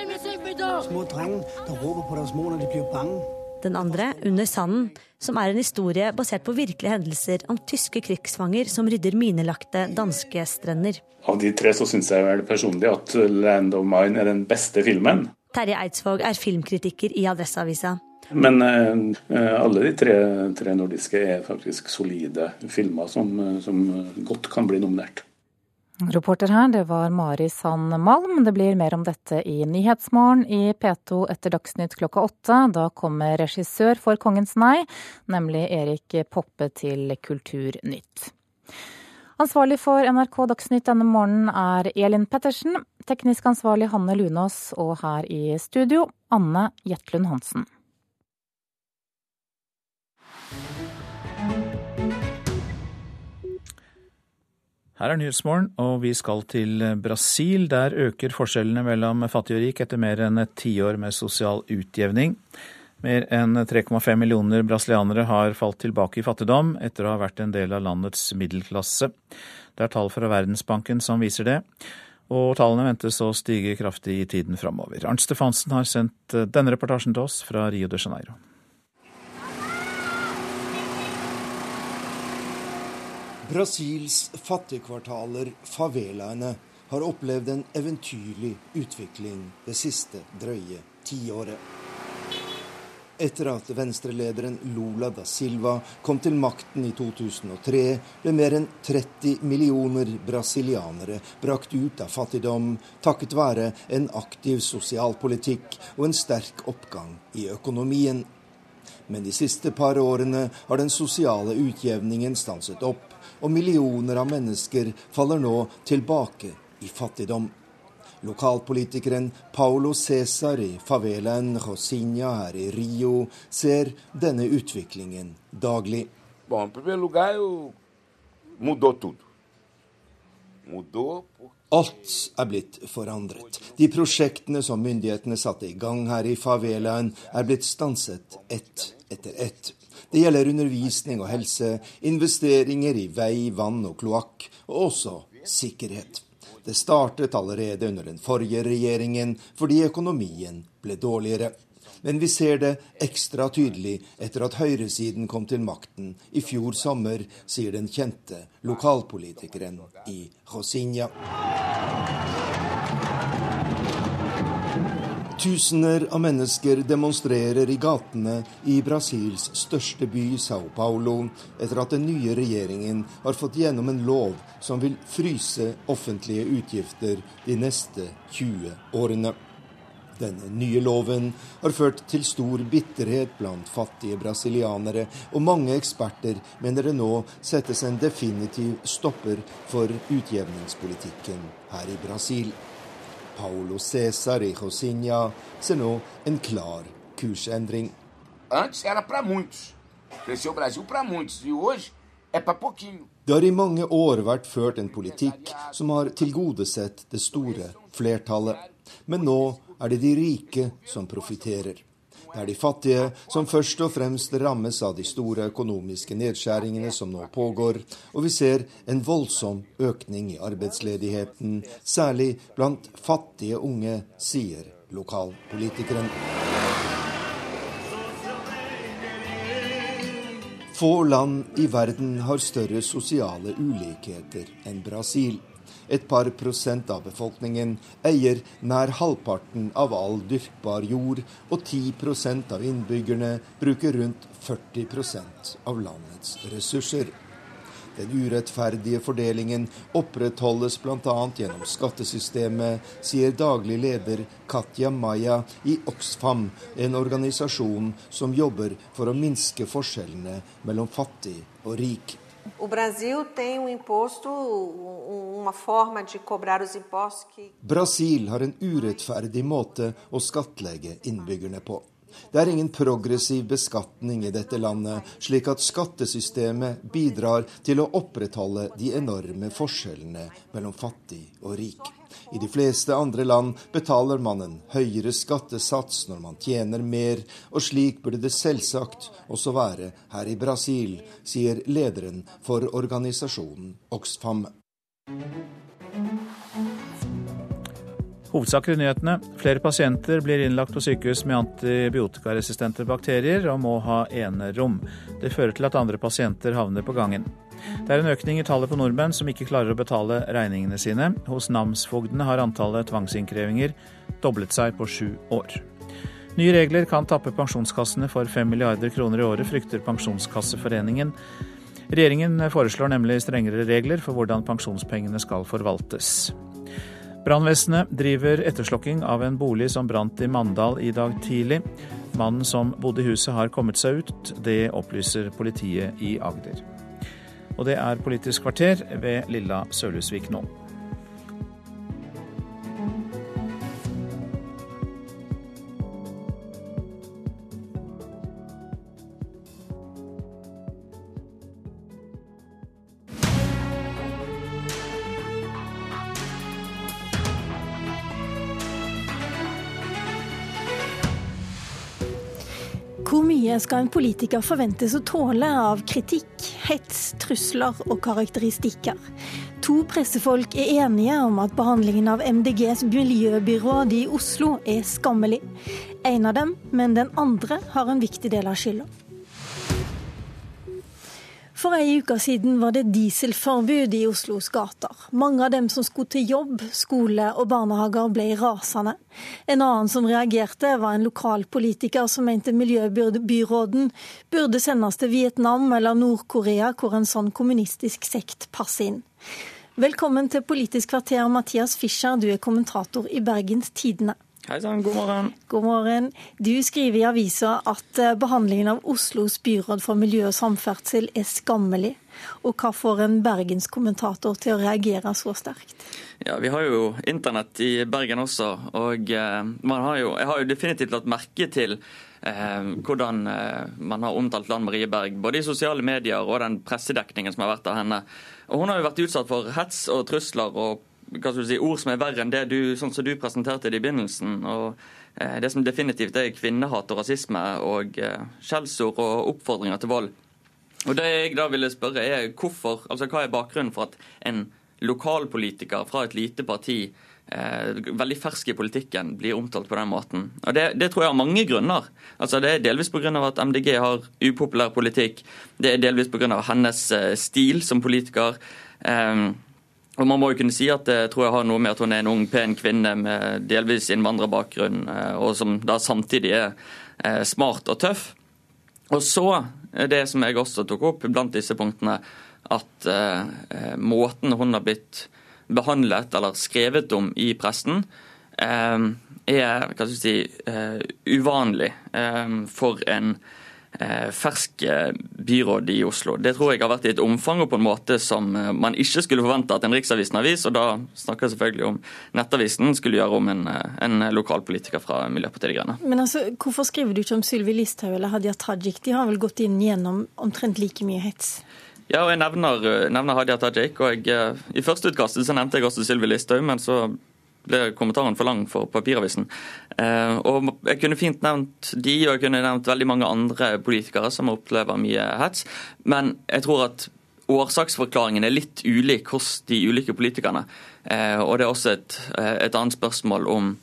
Små drenger, de roper på deres mor når de blir bange. Den andre, Under sanden, som er en historie basert på virkelige hendelser om tyske krigsfanger som rydder minelagte danske strender. Av de tre så syns jeg vel personlig at 'Land of Mine' er den beste filmen. Terje Eidsvåg er filmkritiker i Adresseavisa. Men eh, alle de tre, tre, nordiske er faktisk solide filmer som, som godt kan bli nominert. Reporter her, det var Mari Sand Malm. Det blir mer om dette i Nyhetsmorgen i P2 etter Dagsnytt klokka åtte. Da kommer regissør for Kongens nei, nemlig Erik Poppe til Kulturnytt. Ansvarlig for NRK Dagsnytt denne morgenen er Elin Pettersen. Teknisk ansvarlig Hanne Lunås, og her i studio Anne Jetlund Hansen. Her er Nyhetsmorgen, og vi skal til Brasil. Der øker forskjellene mellom fattig og rik etter mer enn et tiår med sosial utjevning. Mer enn 3,5 millioner brasilianere har falt tilbake i fattigdom etter å ha vært en del av landets middelklasse. Det er tall fra Verdensbanken som viser det, og tallene ventes å stige kraftig i tiden framover. Arnt Stefansen har sendt denne reportasjen til oss fra Rio de Janeiro. Brasils fattigkvartaler, favelaene, har opplevd en eventyrlig utvikling det siste drøye tiåret. Etter at venstrelederen Lula da Silva kom til makten i 2003, ble mer enn 30 millioner brasilianere brakt ut av fattigdom takket være en aktiv sosialpolitikk og en sterk oppgang i økonomien. Men de siste par årene har den sosiale utjevningen stanset opp, og millioner av mennesker faller nå tilbake i fattigdom. Lokalpolitikeren Paulo Cæsar i favelaen Rosinha her i Rio ser denne utviklingen daglig. Bom, lugar, eu... mudou tudo. Mudou Alt er blitt forandret. De prosjektene som myndighetene satte i gang her i favelaen, er blitt stanset ett etter ett. Det gjelder undervisning og helse, investeringer i vei, vann og kloakk, og også sikkerhet. Det startet allerede under den forrige regjeringen fordi økonomien ble dårligere. Men vi ser det ekstra tydelig etter at høyresiden kom til makten i fjor sommer, sier den kjente lokalpolitikeren i Rosinha. Tusener av mennesker demonstrerer i gatene i Brasils største by, Sao Paulo, etter at den nye regjeringen har fått gjennom en lov som vil fryse offentlige utgifter de neste 20 årene. Denne nye loven har ført til stor bitterhet blant fattige brasilianere, og mange eksperter mener det nå settes en definitiv stopper for utjevningspolitikken her i Brasil. Paulo César i Rosinha nå en klar kursendring. Antes era para muitos. Cresceu o Brasil para muitos. E hoje é para pouquinho. Det har i mange år vært ført en politikk som har tilgodesett det store flertallet. Men nå er det de rike som profitterer. Det er de fattige som først og fremst rammes av de store økonomiske nedskjæringene som nå pågår, og vi ser en voldsom økning i arbeidsledigheten, særlig blant fattige unge, sier lokalpolitikeren. Få land i verden har større sosiale ulikheter enn Brasil. Et par prosent av befolkningen eier nær halvparten av all dyrkbar jord, og 10% av innbyggerne bruker rundt 40% av landets ressurser. Den urettferdige fordelingen opprettholdes bl.a. gjennom skattesystemet, sier daglig leder Katja Maya i Oxfam, en organisasjon som jobber for å minske forskjellene mellom fattig og rik. O Brasil tem um imposto, uma forma de cobrar os impostos que Brasil har en urettferdig måte å skattlegge innbyggerne på. Det er ingen progressiv beskatning i dette landet, slik at skattesystemet bidrar til å opprettholde de enorme forskjellene mellom fattig og rik. I de fleste andre land betaler man en høyere skattesats når man tjener mer, og slik burde det selvsagt også være her i Brasil, sier lederen for organisasjonen Oxfam. Hovedsaker i nyhetene. Flere pasienter blir innlagt på sykehus med antibiotikaresistente bakterier og må ha enerom. Det fører til at andre pasienter havner på gangen. Det er en økning i tallet på nordmenn som ikke klarer å betale regningene sine. Hos namsfogdene har antallet tvangsinnkrevinger doblet seg på sju år. Nye regler kan tappe pensjonskassene for 5 milliarder kroner i året, frykter Pensjonskasseforeningen. Regjeringen foreslår nemlig strengere regler for hvordan pensjonspengene skal forvaltes. Brannvesenet driver etterslokking av en bolig som brant i Mandal i dag tidlig. Mannen som bodde i huset har kommet seg ut. Det opplyser politiet i Agder. Og det er Politisk kvarter ved Lilla Sølhusvik nå. Mye skal en politiker forventes å tåle av kritikk, hets, trusler og karakteristikker? To pressefolk er enige om at behandlingen av MDGs miljøbyråd i Oslo er skammelig. En av dem, men den andre, har en viktig del av skylda. For ei uke siden var det dieselforbud i Oslos gater. Mange av dem som skulle til jobb, skole og barnehager ble rasende. En annen som reagerte, var en lokalpolitiker som mente miljøbyråden burde sendes til Vietnam eller Nord-Korea, hvor en sånn kommunistisk sekt passer inn. Velkommen til Politisk kvarter, Mathias Fischer, du er kommentator i Bergens Tidende. Hei sann, god morgen. God morgen. Du skriver i avisa at eh, behandlingen av Oslos byråd for miljø og samferdsel er skammelig. Og hva får en bergenskommentator til å reagere så sterkt? Ja, Vi har jo internett i Bergen også, og eh, har jo, jeg har jo definitivt lagt merke til eh, hvordan eh, man har omtalt Lan Marie Berg, både i sosiale medier og den pressedekningen som har vært av henne. Og Hun har jo vært utsatt for hets og trusler og hva skal du si, ord som er verre enn det du, sånn som du presenterte det i begynnelsen. og eh, Det som definitivt er kvinnehat og rasisme og eh, skjellsord og oppfordringer til vold. Og Det jeg da ville spørre er hvorfor, altså hva er bakgrunnen for at en lokalpolitiker fra et lite parti eh, veldig fersk i politikken blir omtalt på den måten. Og Det, det tror jeg har mange grunner. Altså Det er delvis pga. at MDG har upopulær politikk. Det er delvis pga. hennes eh, stil som politiker. Eh, og man må jo kunne si at det tror jeg har noe med at hun er en ung, pen kvinne med delvis innvandrerbakgrunn, eh, og som da samtidig er eh, smart og tøff. Og så det som jeg også tok opp blant disse punktene, at eh, eh måten hun har blitt behandlet eller skrevet om i pressen, eh, er hva skal jeg si, eh, uvanlig for en fersk eh, byråd i Oslo. Det tror jeg har vært i et omfang og på en måte som eh, man ikke skulle forvente at en Riksavisen-avis, og da snakker jeg selvfølgelig om Nettavisen, skulle gjøre om en, en lokalpolitiker fra Miljøpartiet De Grønne. Men altså, Hvorfor skriver du ikke om Sylvi Listhaug eller Hadia Tajik? De har vel gått inn gjennom omtrent like mye hets? Ja, og jeg nevner, nevner Hadia Tajik. og jeg, I førsteutkastet så nevnte jeg også Sylvi Listhaug, men så ble kommentaren for lang for papiravisen. Eh, og Jeg kunne fint nevnt de, og jeg kunne nevnt veldig mange andre politikere som opplever mye hets. Men jeg tror at årsaksforklaringen er litt ulik hos de ulike politikerne. Eh, og det er også et, eh, et annet spørsmål om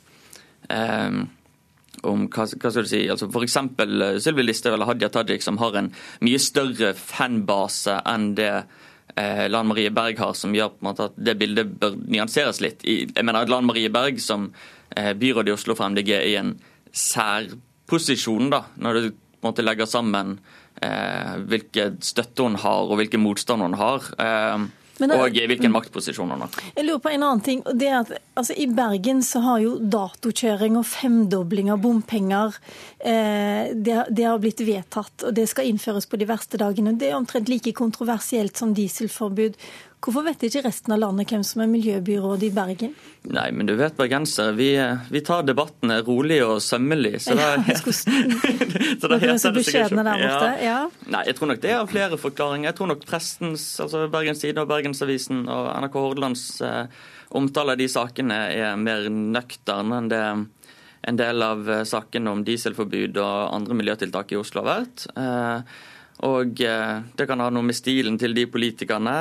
om hva, hva skal du si, altså F.eks. Sylvi Listhaug eller Hadia Tajik, som har en mye større fanbase enn det eh, Lan Marie Berg har, som gjør på en måte at det bildet bør nyanseres litt. jeg mener at Lan Marie Berg som eh, byrådet i Oslo for MDG er i en særposisjon, da, når du på en måte legger sammen eh, hvilken støtte hun har og hvilken motstand hun har. Eh, det, og hvilken maktposisjon han har. Jeg lurer på en annen ting. det er at altså, I Bergen så har jo datokjøring og femdobling av bompenger eh, det, det, har blitt vedtatt, og det skal innføres på de verste dagene. Det er omtrent like kontroversielt som dieselforbud. Hvorfor vet ikke resten av landet hvem som er miljøbyråd i Bergen? Nei, men du vet bergensere, vi, vi tar debattene rolig og sømmelig. Så da, ja, så da heter det seg ikke ja. ja. Nei, jeg tror nok det er flere forklaringer. Jeg tror nok prestens, altså Bergens Tidende og Bergensavisen og NRK Hordalands eh, omtale av de sakene er mer nøktern enn det en del av eh, sakene om dieselforbud og andre miljøtiltak i Oslo har vært. Eh, og eh, det kan ha noe med stilen til de politikerne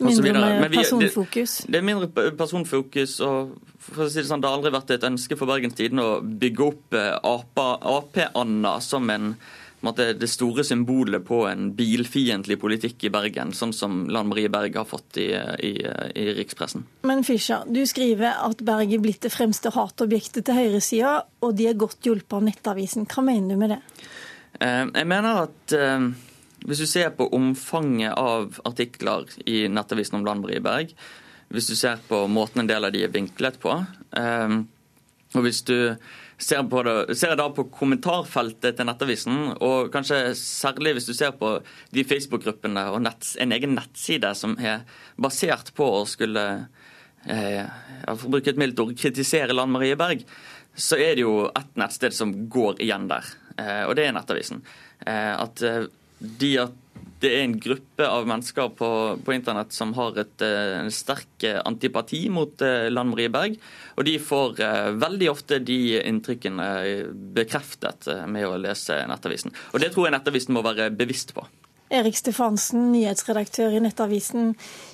Mindre med personfokus? Det, det, er mindre personfokus. og for å si Det sånn, det har aldri vært et ønske for Bergens Tidende å bygge opp eh, Ap-Anna som en, måte, det store symbolet på en bilfiendtlig politikk i Bergen, sånn som Lan Marie Berg har fått i, i, i rikspressen. Men Fischer, du skriver at Berg er blitt det fremste hatobjektet til høyresida, og de er godt hjulpet av Nettavisen. Hva mener du med det? Eh, jeg mener at eh, hvis du ser på omfanget av artikler i Nettavisen om Lan i Berg, hvis du ser på måten en del av de er vinklet på, ehm, og hvis du ser, på det, ser da på kommentarfeltet til Nettavisen, og kanskje særlig hvis du ser på de Facebook-gruppene og nett, en egen nettside som er basert på å skulle eh, for bruke et mildt ord, kritisere Lan Marie Berg, så er det jo ett nettsted som går igjen der, eh, og det er Nettavisen. Eh, at eh, de at det er en gruppe av mennesker på, på internett som har et, eh, en sterk eh, antipati mot eh, Lan Marie Berg. Og de får veldig ofte de inntrykkene bekreftet med å lese Nettavisen. Og det tror jeg Nettavisen må være bevisst på. Erik Stefansen, nyhetsredaktør i Nettavisen.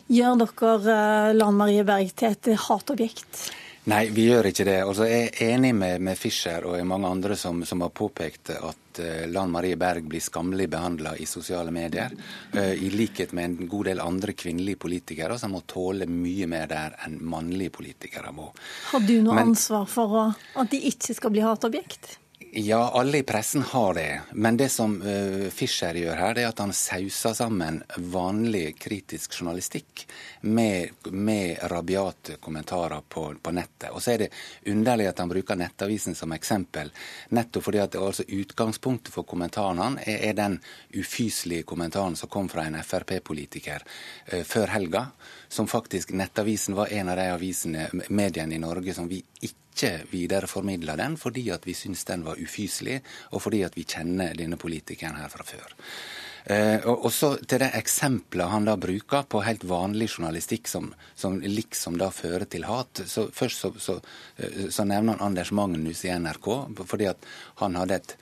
Gjør dere Lan Marie Berg til et hatobjekt? Nei, vi gjør ikke det. Altså, jeg er enig med, med Fischer og mange andre som, som har påpekt at uh, Lan Marie Berg blir skammelig behandla i sosiale medier. Uh, I likhet med en god del andre kvinnelige politikere som må tåle mye mer der enn mannlige politikere må. Har du noe Men, ansvar for at de ikke skal bli hatobjekt? Ja, alle i pressen har det. Men det som uh, Fischer gjør her, det er at han sauser sammen vanlig kritisk journalistikk med, med rabiate kommentarer på, på, nettet. Og så er det underlig at han bruker Nettavisen som eksempel, nettopp fordi at altså, utgangspunktet for kommentaren han er, er, den ufyselige kommentaren som kom fra en Frp-politiker uh, før helga, som faktisk Nettavisen var en av de avisene, mediene i Norge som vi ikke ikke videreformidla den fordi at vi syns den var ufyselig, og fordi at vi kjenner denne politikeren her fra før. Eh, og så til det eksempelet han da bruker på helt vanlig journalistikk som, som liksom da fører til hat. Så Først så, så, eh, så nevner han Anders Magnus i NRK, fordi at han hadde et,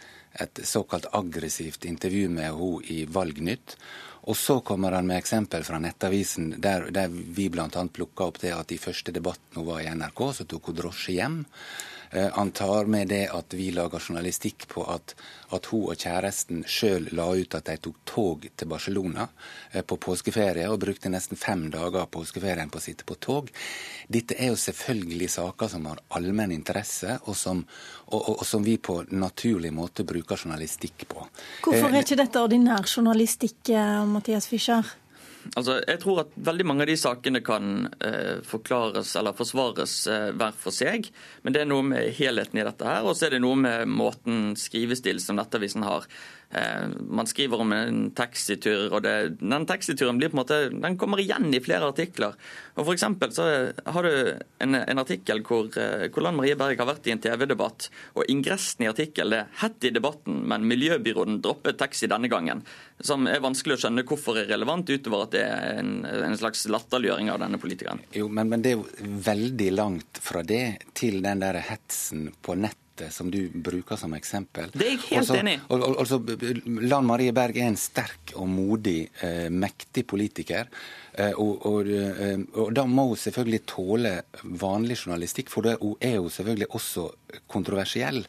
et såkalt aggressivt intervju med henne i Valgnytt. Og så kommer han med eksempel fra Nettavisen, der, der vi bl.a. plukka opp det at i første debatten hun var i NRK, så tok hun drosje hjem. Eh, han tar med det at vi lager journalistikk på at, at hun og kjæresten sjøl la ut at de tok tog til Barcelona eh, på påskeferie, og brukte nesten fem dager av påskeferien på å sitte på tog. Dette er jo selvfølgelig saker som har allmenn interesse, og som, og, og, og som vi på naturlig måte bruker journalistikk på. Hvorfor er eh, ikke dette ordinær journalistikk, Mathias Fischer? Altså, jeg tror at veldig mange av de sakene kan eh, forklares eller forsvares eh, hver for seg. Men det er noe med helheten i dette her, og så er det noe med måten skrivestil som Nettavisen har. Eh, man skriver om en taxitur, og det, den taxituren blir på en måte, den kommer igjen i flere artikler. Og for så har du en, en artikkel hvor, eh, hvor Lan Marie Berg har vært i en TV-debatt, og ingressen i artikkelen er 'hett i debatten, men miljøbyråden droppet taxi denne gangen'. Som er vanskelig å skjønne hvorfor er relevant, utover at det er en, en slags latterliggjøring av denne politikeren. Jo, men, men det er jo veldig langt fra det til den der hetsen på nett som du bruker som eksempel. Det er jeg helt også, enig i. Altså, Lan Marie Berg er en sterk og modig, eh, mektig politiker. Eh, og, og, eh, og, da må hun selvfølgelig tåle vanlig journalistikk, for hun er jo selvfølgelig også kontroversiell.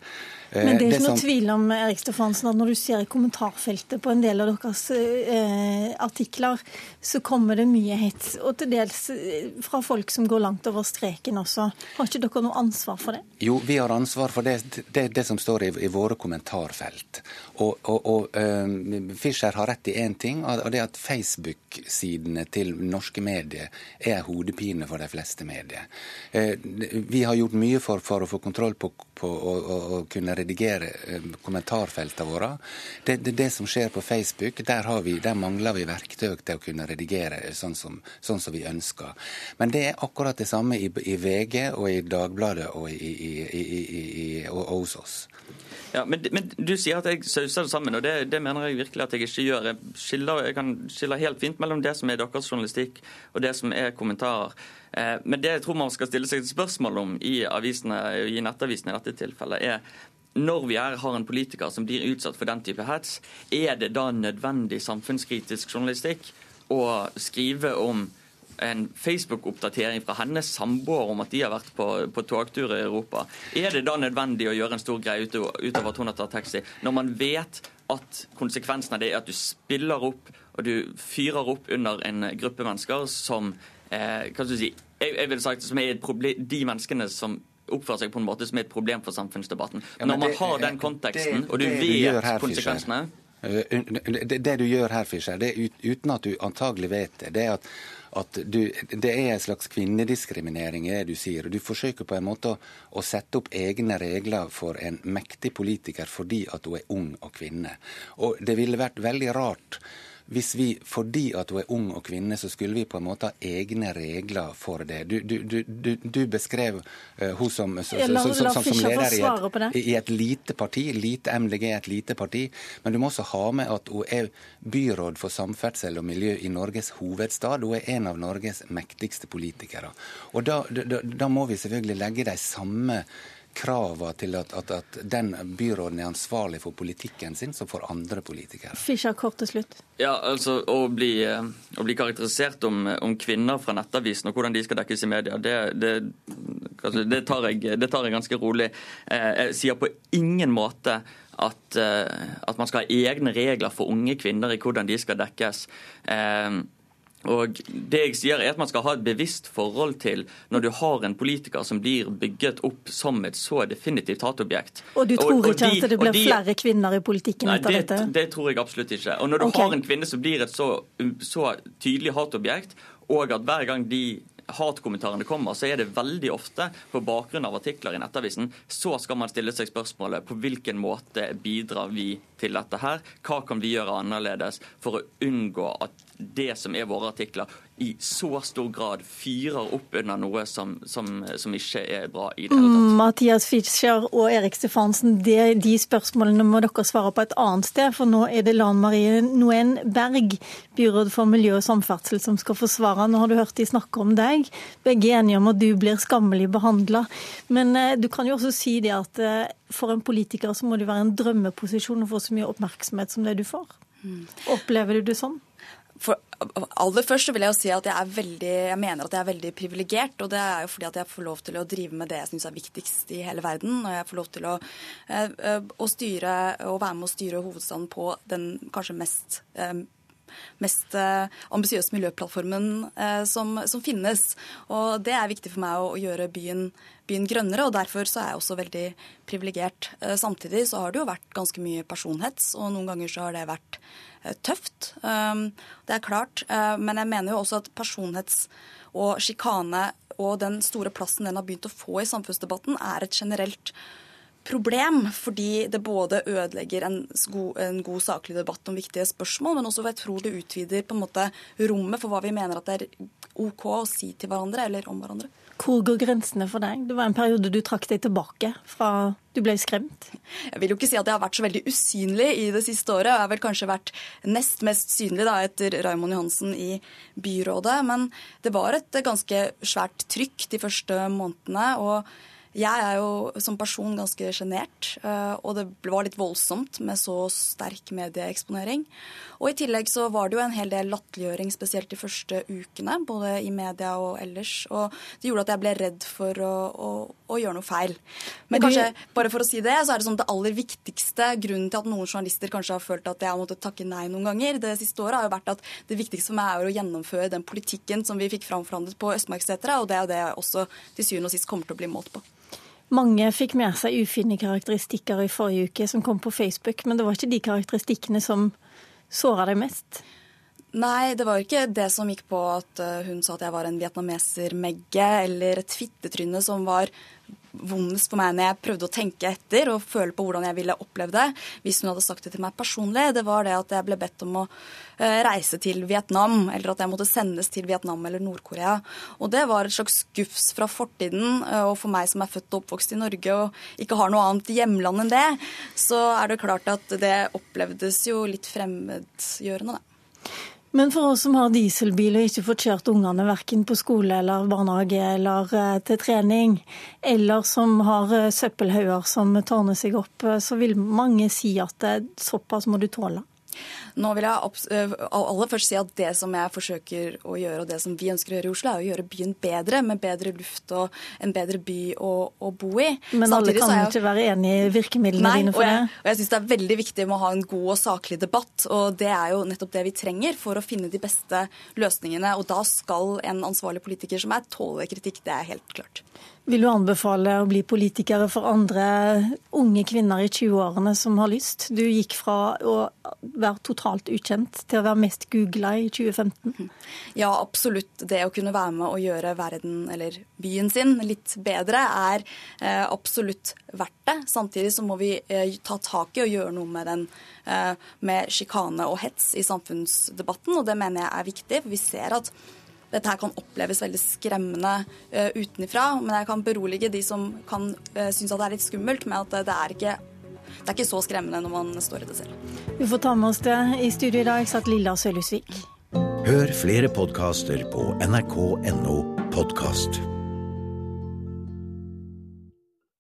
Men det er ikke det noe tvil om Erik Stefansen, at når du ser i kommentarfeltet på en del av deres eh, artikler, så kommer det mye hets. Og til dels eh, fra folk som går langt over streken også. Har ikke dere noe ansvar for det? Jo, vi har ansvar for det, det, det som står i, i, våre kommentarfelt. Og, og, og uh, Fischer har rett i én ting, og det er at Facebook-sidene til norske medier er hodepine for de fleste medier. Uh, vi har gjort mye for, for å få kontroll på, på å kunne redigere eh, kommentarfeltene våre. Det, det, det, som skjer på Facebook, der, vi, der, mangler vi verktøy til å kunne redigere sånn som, sånn som, vi ønsker. Men det er akkurat det samme i, i VG og i Dagbladet og, i, og, og hos oss. Ja, men, men, du sier at jeg sauser det sammen, og det, det, mener jeg virkelig at jeg ikke gjør. Jeg, skiller, jeg kan skille helt fint mellom det som er deres journalistikk og det som er kommentarer. Eh, men det jeg tror man skal stille seg et spørsmål om i, avisene, i nettavisene i dette tilfellet, er når vi er, har en politiker som blir utsatt for den type hets, er det da nødvendig samfunnskritisk journalistikk å skrive om en Facebook-oppdatering fra hennes samboer om at de har vært på, på togtur i Europa. Er det da nødvendig å gjøre en stor greie utover at hun har tatt taxi, når man vet at konsekvensen av det er at du spiller opp og du fyrer opp under en gruppe mennesker som eh, hva skal du si, jeg, jeg vil sagt, som er et problem, de menneskene som oppfører seg på en måte som er et problem for samfunnsdebatten. Ja, Når man det, har den konteksten, det, og du vet her, konsekvensene eh, det, det, du gjør her, Fischer, det er uten at du antagelig vet det, det er at at du, det er en slags kvinnediskriminering i det du sier. og Du forsøker på en måte å, å, sette opp egne regler for en mektig politiker fordi at hun er ung og kvinne. Og Det ville vært veldig rart hvis vi, fordi at hun er ung og kvinne, så skulle vi på en måte ha egne regler for det. Du, du, du, du beskrev uh, hun som, så, så, så, som leder i et, i et, lite parti, lite MDG er et lite parti, men du må også ha med at hun er byråd for samferdsel og miljø i Norges hovedstad. Hun er en av Norges mektigste politikere. Og da, da, da må vi selvfølgelig legge de samme kravene til at, at, at, den byråden er ansvarlig for politikken sin, som for andre politikere. Fischer, kort til slutt. Ja, altså Å bli, eh, å bli karakterisert om, om, kvinner fra Nettavisen og hvordan de skal dekkes i media, det, det, altså, det, tar, jeg, det tar jeg ganske rolig. Eh, jeg sier på ingen måte at, eh, at, man skal ha egne regler for unge kvinner i hvordan de skal dekkes. Og det jeg sier er at Man skal ha et bevisst forhold til når du har en politiker som blir bygget opp som et så definitivt hatobjekt. Og du tror og, og ikke de, at det blir de, flere kvinner i politikken nei, etter det, dette? Det tror jeg absolutt ikke. Og Når du Okay. har en kvinne som blir et så, så tydelig hatobjekt, og at hver gang de hatkommentarene kommer, så er det veldig ofte på bakgrunn av artikler i Nettavisen, så skal man stille seg spørsmålet på hvilken måte bidrar vi til dette her? Hva kan vi gjøre annerledes for å unngå at det som er våre artikler, i så stor grad fyrer opp under noe som, som, som ikke er bra i det hele tatt? Mm, Mathias Fischer og Erik Stefansen, det, de spørsmålene må dere svare på et annet sted. For nå er det Lan Marie Noen Berg, byråd for miljø og samferdsel, som skal forsvare. Nå har du hørt de snakke om deg. Begge er enige om at du blir skammelig behandla. Men eh, du kan jo også si det at eh, for en politiker så må det være en drømmeposisjon å få så mye oppmerksomhet som det du får. Opplever du det sånn? For aller først så vil jeg jo si at jeg, veldig, jeg mener at jeg er veldig privilegert. Og det er jo fordi at jeg får lov til å drive med det jeg syns er viktigst i hele verden. Og jeg får lov til å, eh, eh, å styre og være med å styre hovedstaden på den kanskje mest eh, mest eh, ambisiøse miljøplattformen eh, som, som finnes. Og det er viktig for meg å, gjøre byen, byen grønnere, og derfor så er jeg også veldig privilegert. Eh, samtidig så har det jo vært ganske mye personhets, og noen ganger så har det vært tøft. Det er klart. men jeg mener jo også at personhets og sjikane og den store plassen den har begynt å få i samfunnsdebatten, er et generelt problem, fordi det både ødelegger en god, en god saklig debatt om viktige spørsmål, men også jeg tror det utvider på en måte rommet for hva vi mener at det er OK å si til hverandre eller om hverandre. Hvor går grensene for deg? Det var en periode du trakk deg tilbake fra du ble skremt. Jeg vil jo ikke si at jeg har vært så veldig usynlig i det siste året. Og Jeg har vel kanskje vært nest mest synlig da, etter Raymond Johansen i byrådet. Men det var et ganske svært trykk de første månedene. og jeg er jo som person ganske sjenert, eh, og det var litt voldsomt med så sterk medieeksponering. Og i tillegg så var det jo en hel del latterliggjøring, spesielt de første ukene, både i media og ellers. Og det gjorde at jeg ble redd for å, å, å gjøre noe feil. Men Men du- kanskje, bare for å si det, så er det sånn det aller viktigste grunnen til at noen journalister kanskje har følt at jeg har måttet takke nei noen ganger det siste året, har jo vært at det viktigste for meg er å gjennomføre den politikken som vi fikk framforhandlet på Østmarksetra, og det er jo det jeg også til syvende og sist kommer til å bli målt på. Mange fikk med seg ufine karakteristikker i forrige uke som kom på Facebook, men det var ikke de karakteristikkene som såra deg mest. Nei, det var ikke det som gikk på at eh, hun sa at jeg var en vietnameser-megge eller et fittetryne som var vondest for meg når jeg prøvde å tenke etter og føle på hvordan jeg ville oppleve det. Hvis hun hadde sagt det til meg personlig, det var det at jeg ble bedt om å eh, reise til Vietnam, eller at jeg måtte sendes til Vietnam eller Nord-Korea. Og det var et slags gufs fra fortiden, eh, og for meg som er født og oppvokst i Norge og ikke har noe annet hjemland enn det, så er det klart at det opplevdes jo litt fremmedgjørende, da. Men for oss som har dieselbil og ikke får kjørt ungene verken på skole eller barnehage eller eh, til trening, eller som har eh, søppelhauger som tårner seg opp, eh, så vil mange si at såpass må du tåle. Nå vil jeg aller først si at det som jeg forsøker å gjøre, og det som vi ønsker å gjøre i Oslo, er å gjøre byen bedre, med bedre luft og en bedre by å, å bo i. Men Samtidig alle kan jo jeg- ikke være enig i virkemidlene Nei, dine og for jeg, det. og jeg syns det er veldig viktig med å ha en god og saklig debatt. Og det er jo nettopp det vi trenger for å finne de beste løsningene. Og da skal en ansvarlig politiker som er tåle kritikk. Det er helt klart. Vil du anbefale å bli politikere for andre unge kvinner i 20-årene som har lyst? Du gikk fra å være totalt ukjent til å være mest googla i 2015. Ja, absolutt. Det å kunne være med å gjøre verden, eller byen sin, litt bedre, er eh, absolutt verdt det. Samtidig så må vi eh, ta tak i og gjøre noe med den eh, med sjikane og hets i samfunnsdebatten, og det mener jeg er viktig. For vi ser at dette her kan oppleves veldig skremmende uh, utenfra, men jeg kan berolige de som kan uh, synes at det er litt skummelt, med at det er ikke det er ikke så skremmende når man står i det selv. Vi får ta med oss det. I studio i dag satt Lilla Sølhusvik. Hør flere podkaster på nrk.no podkast.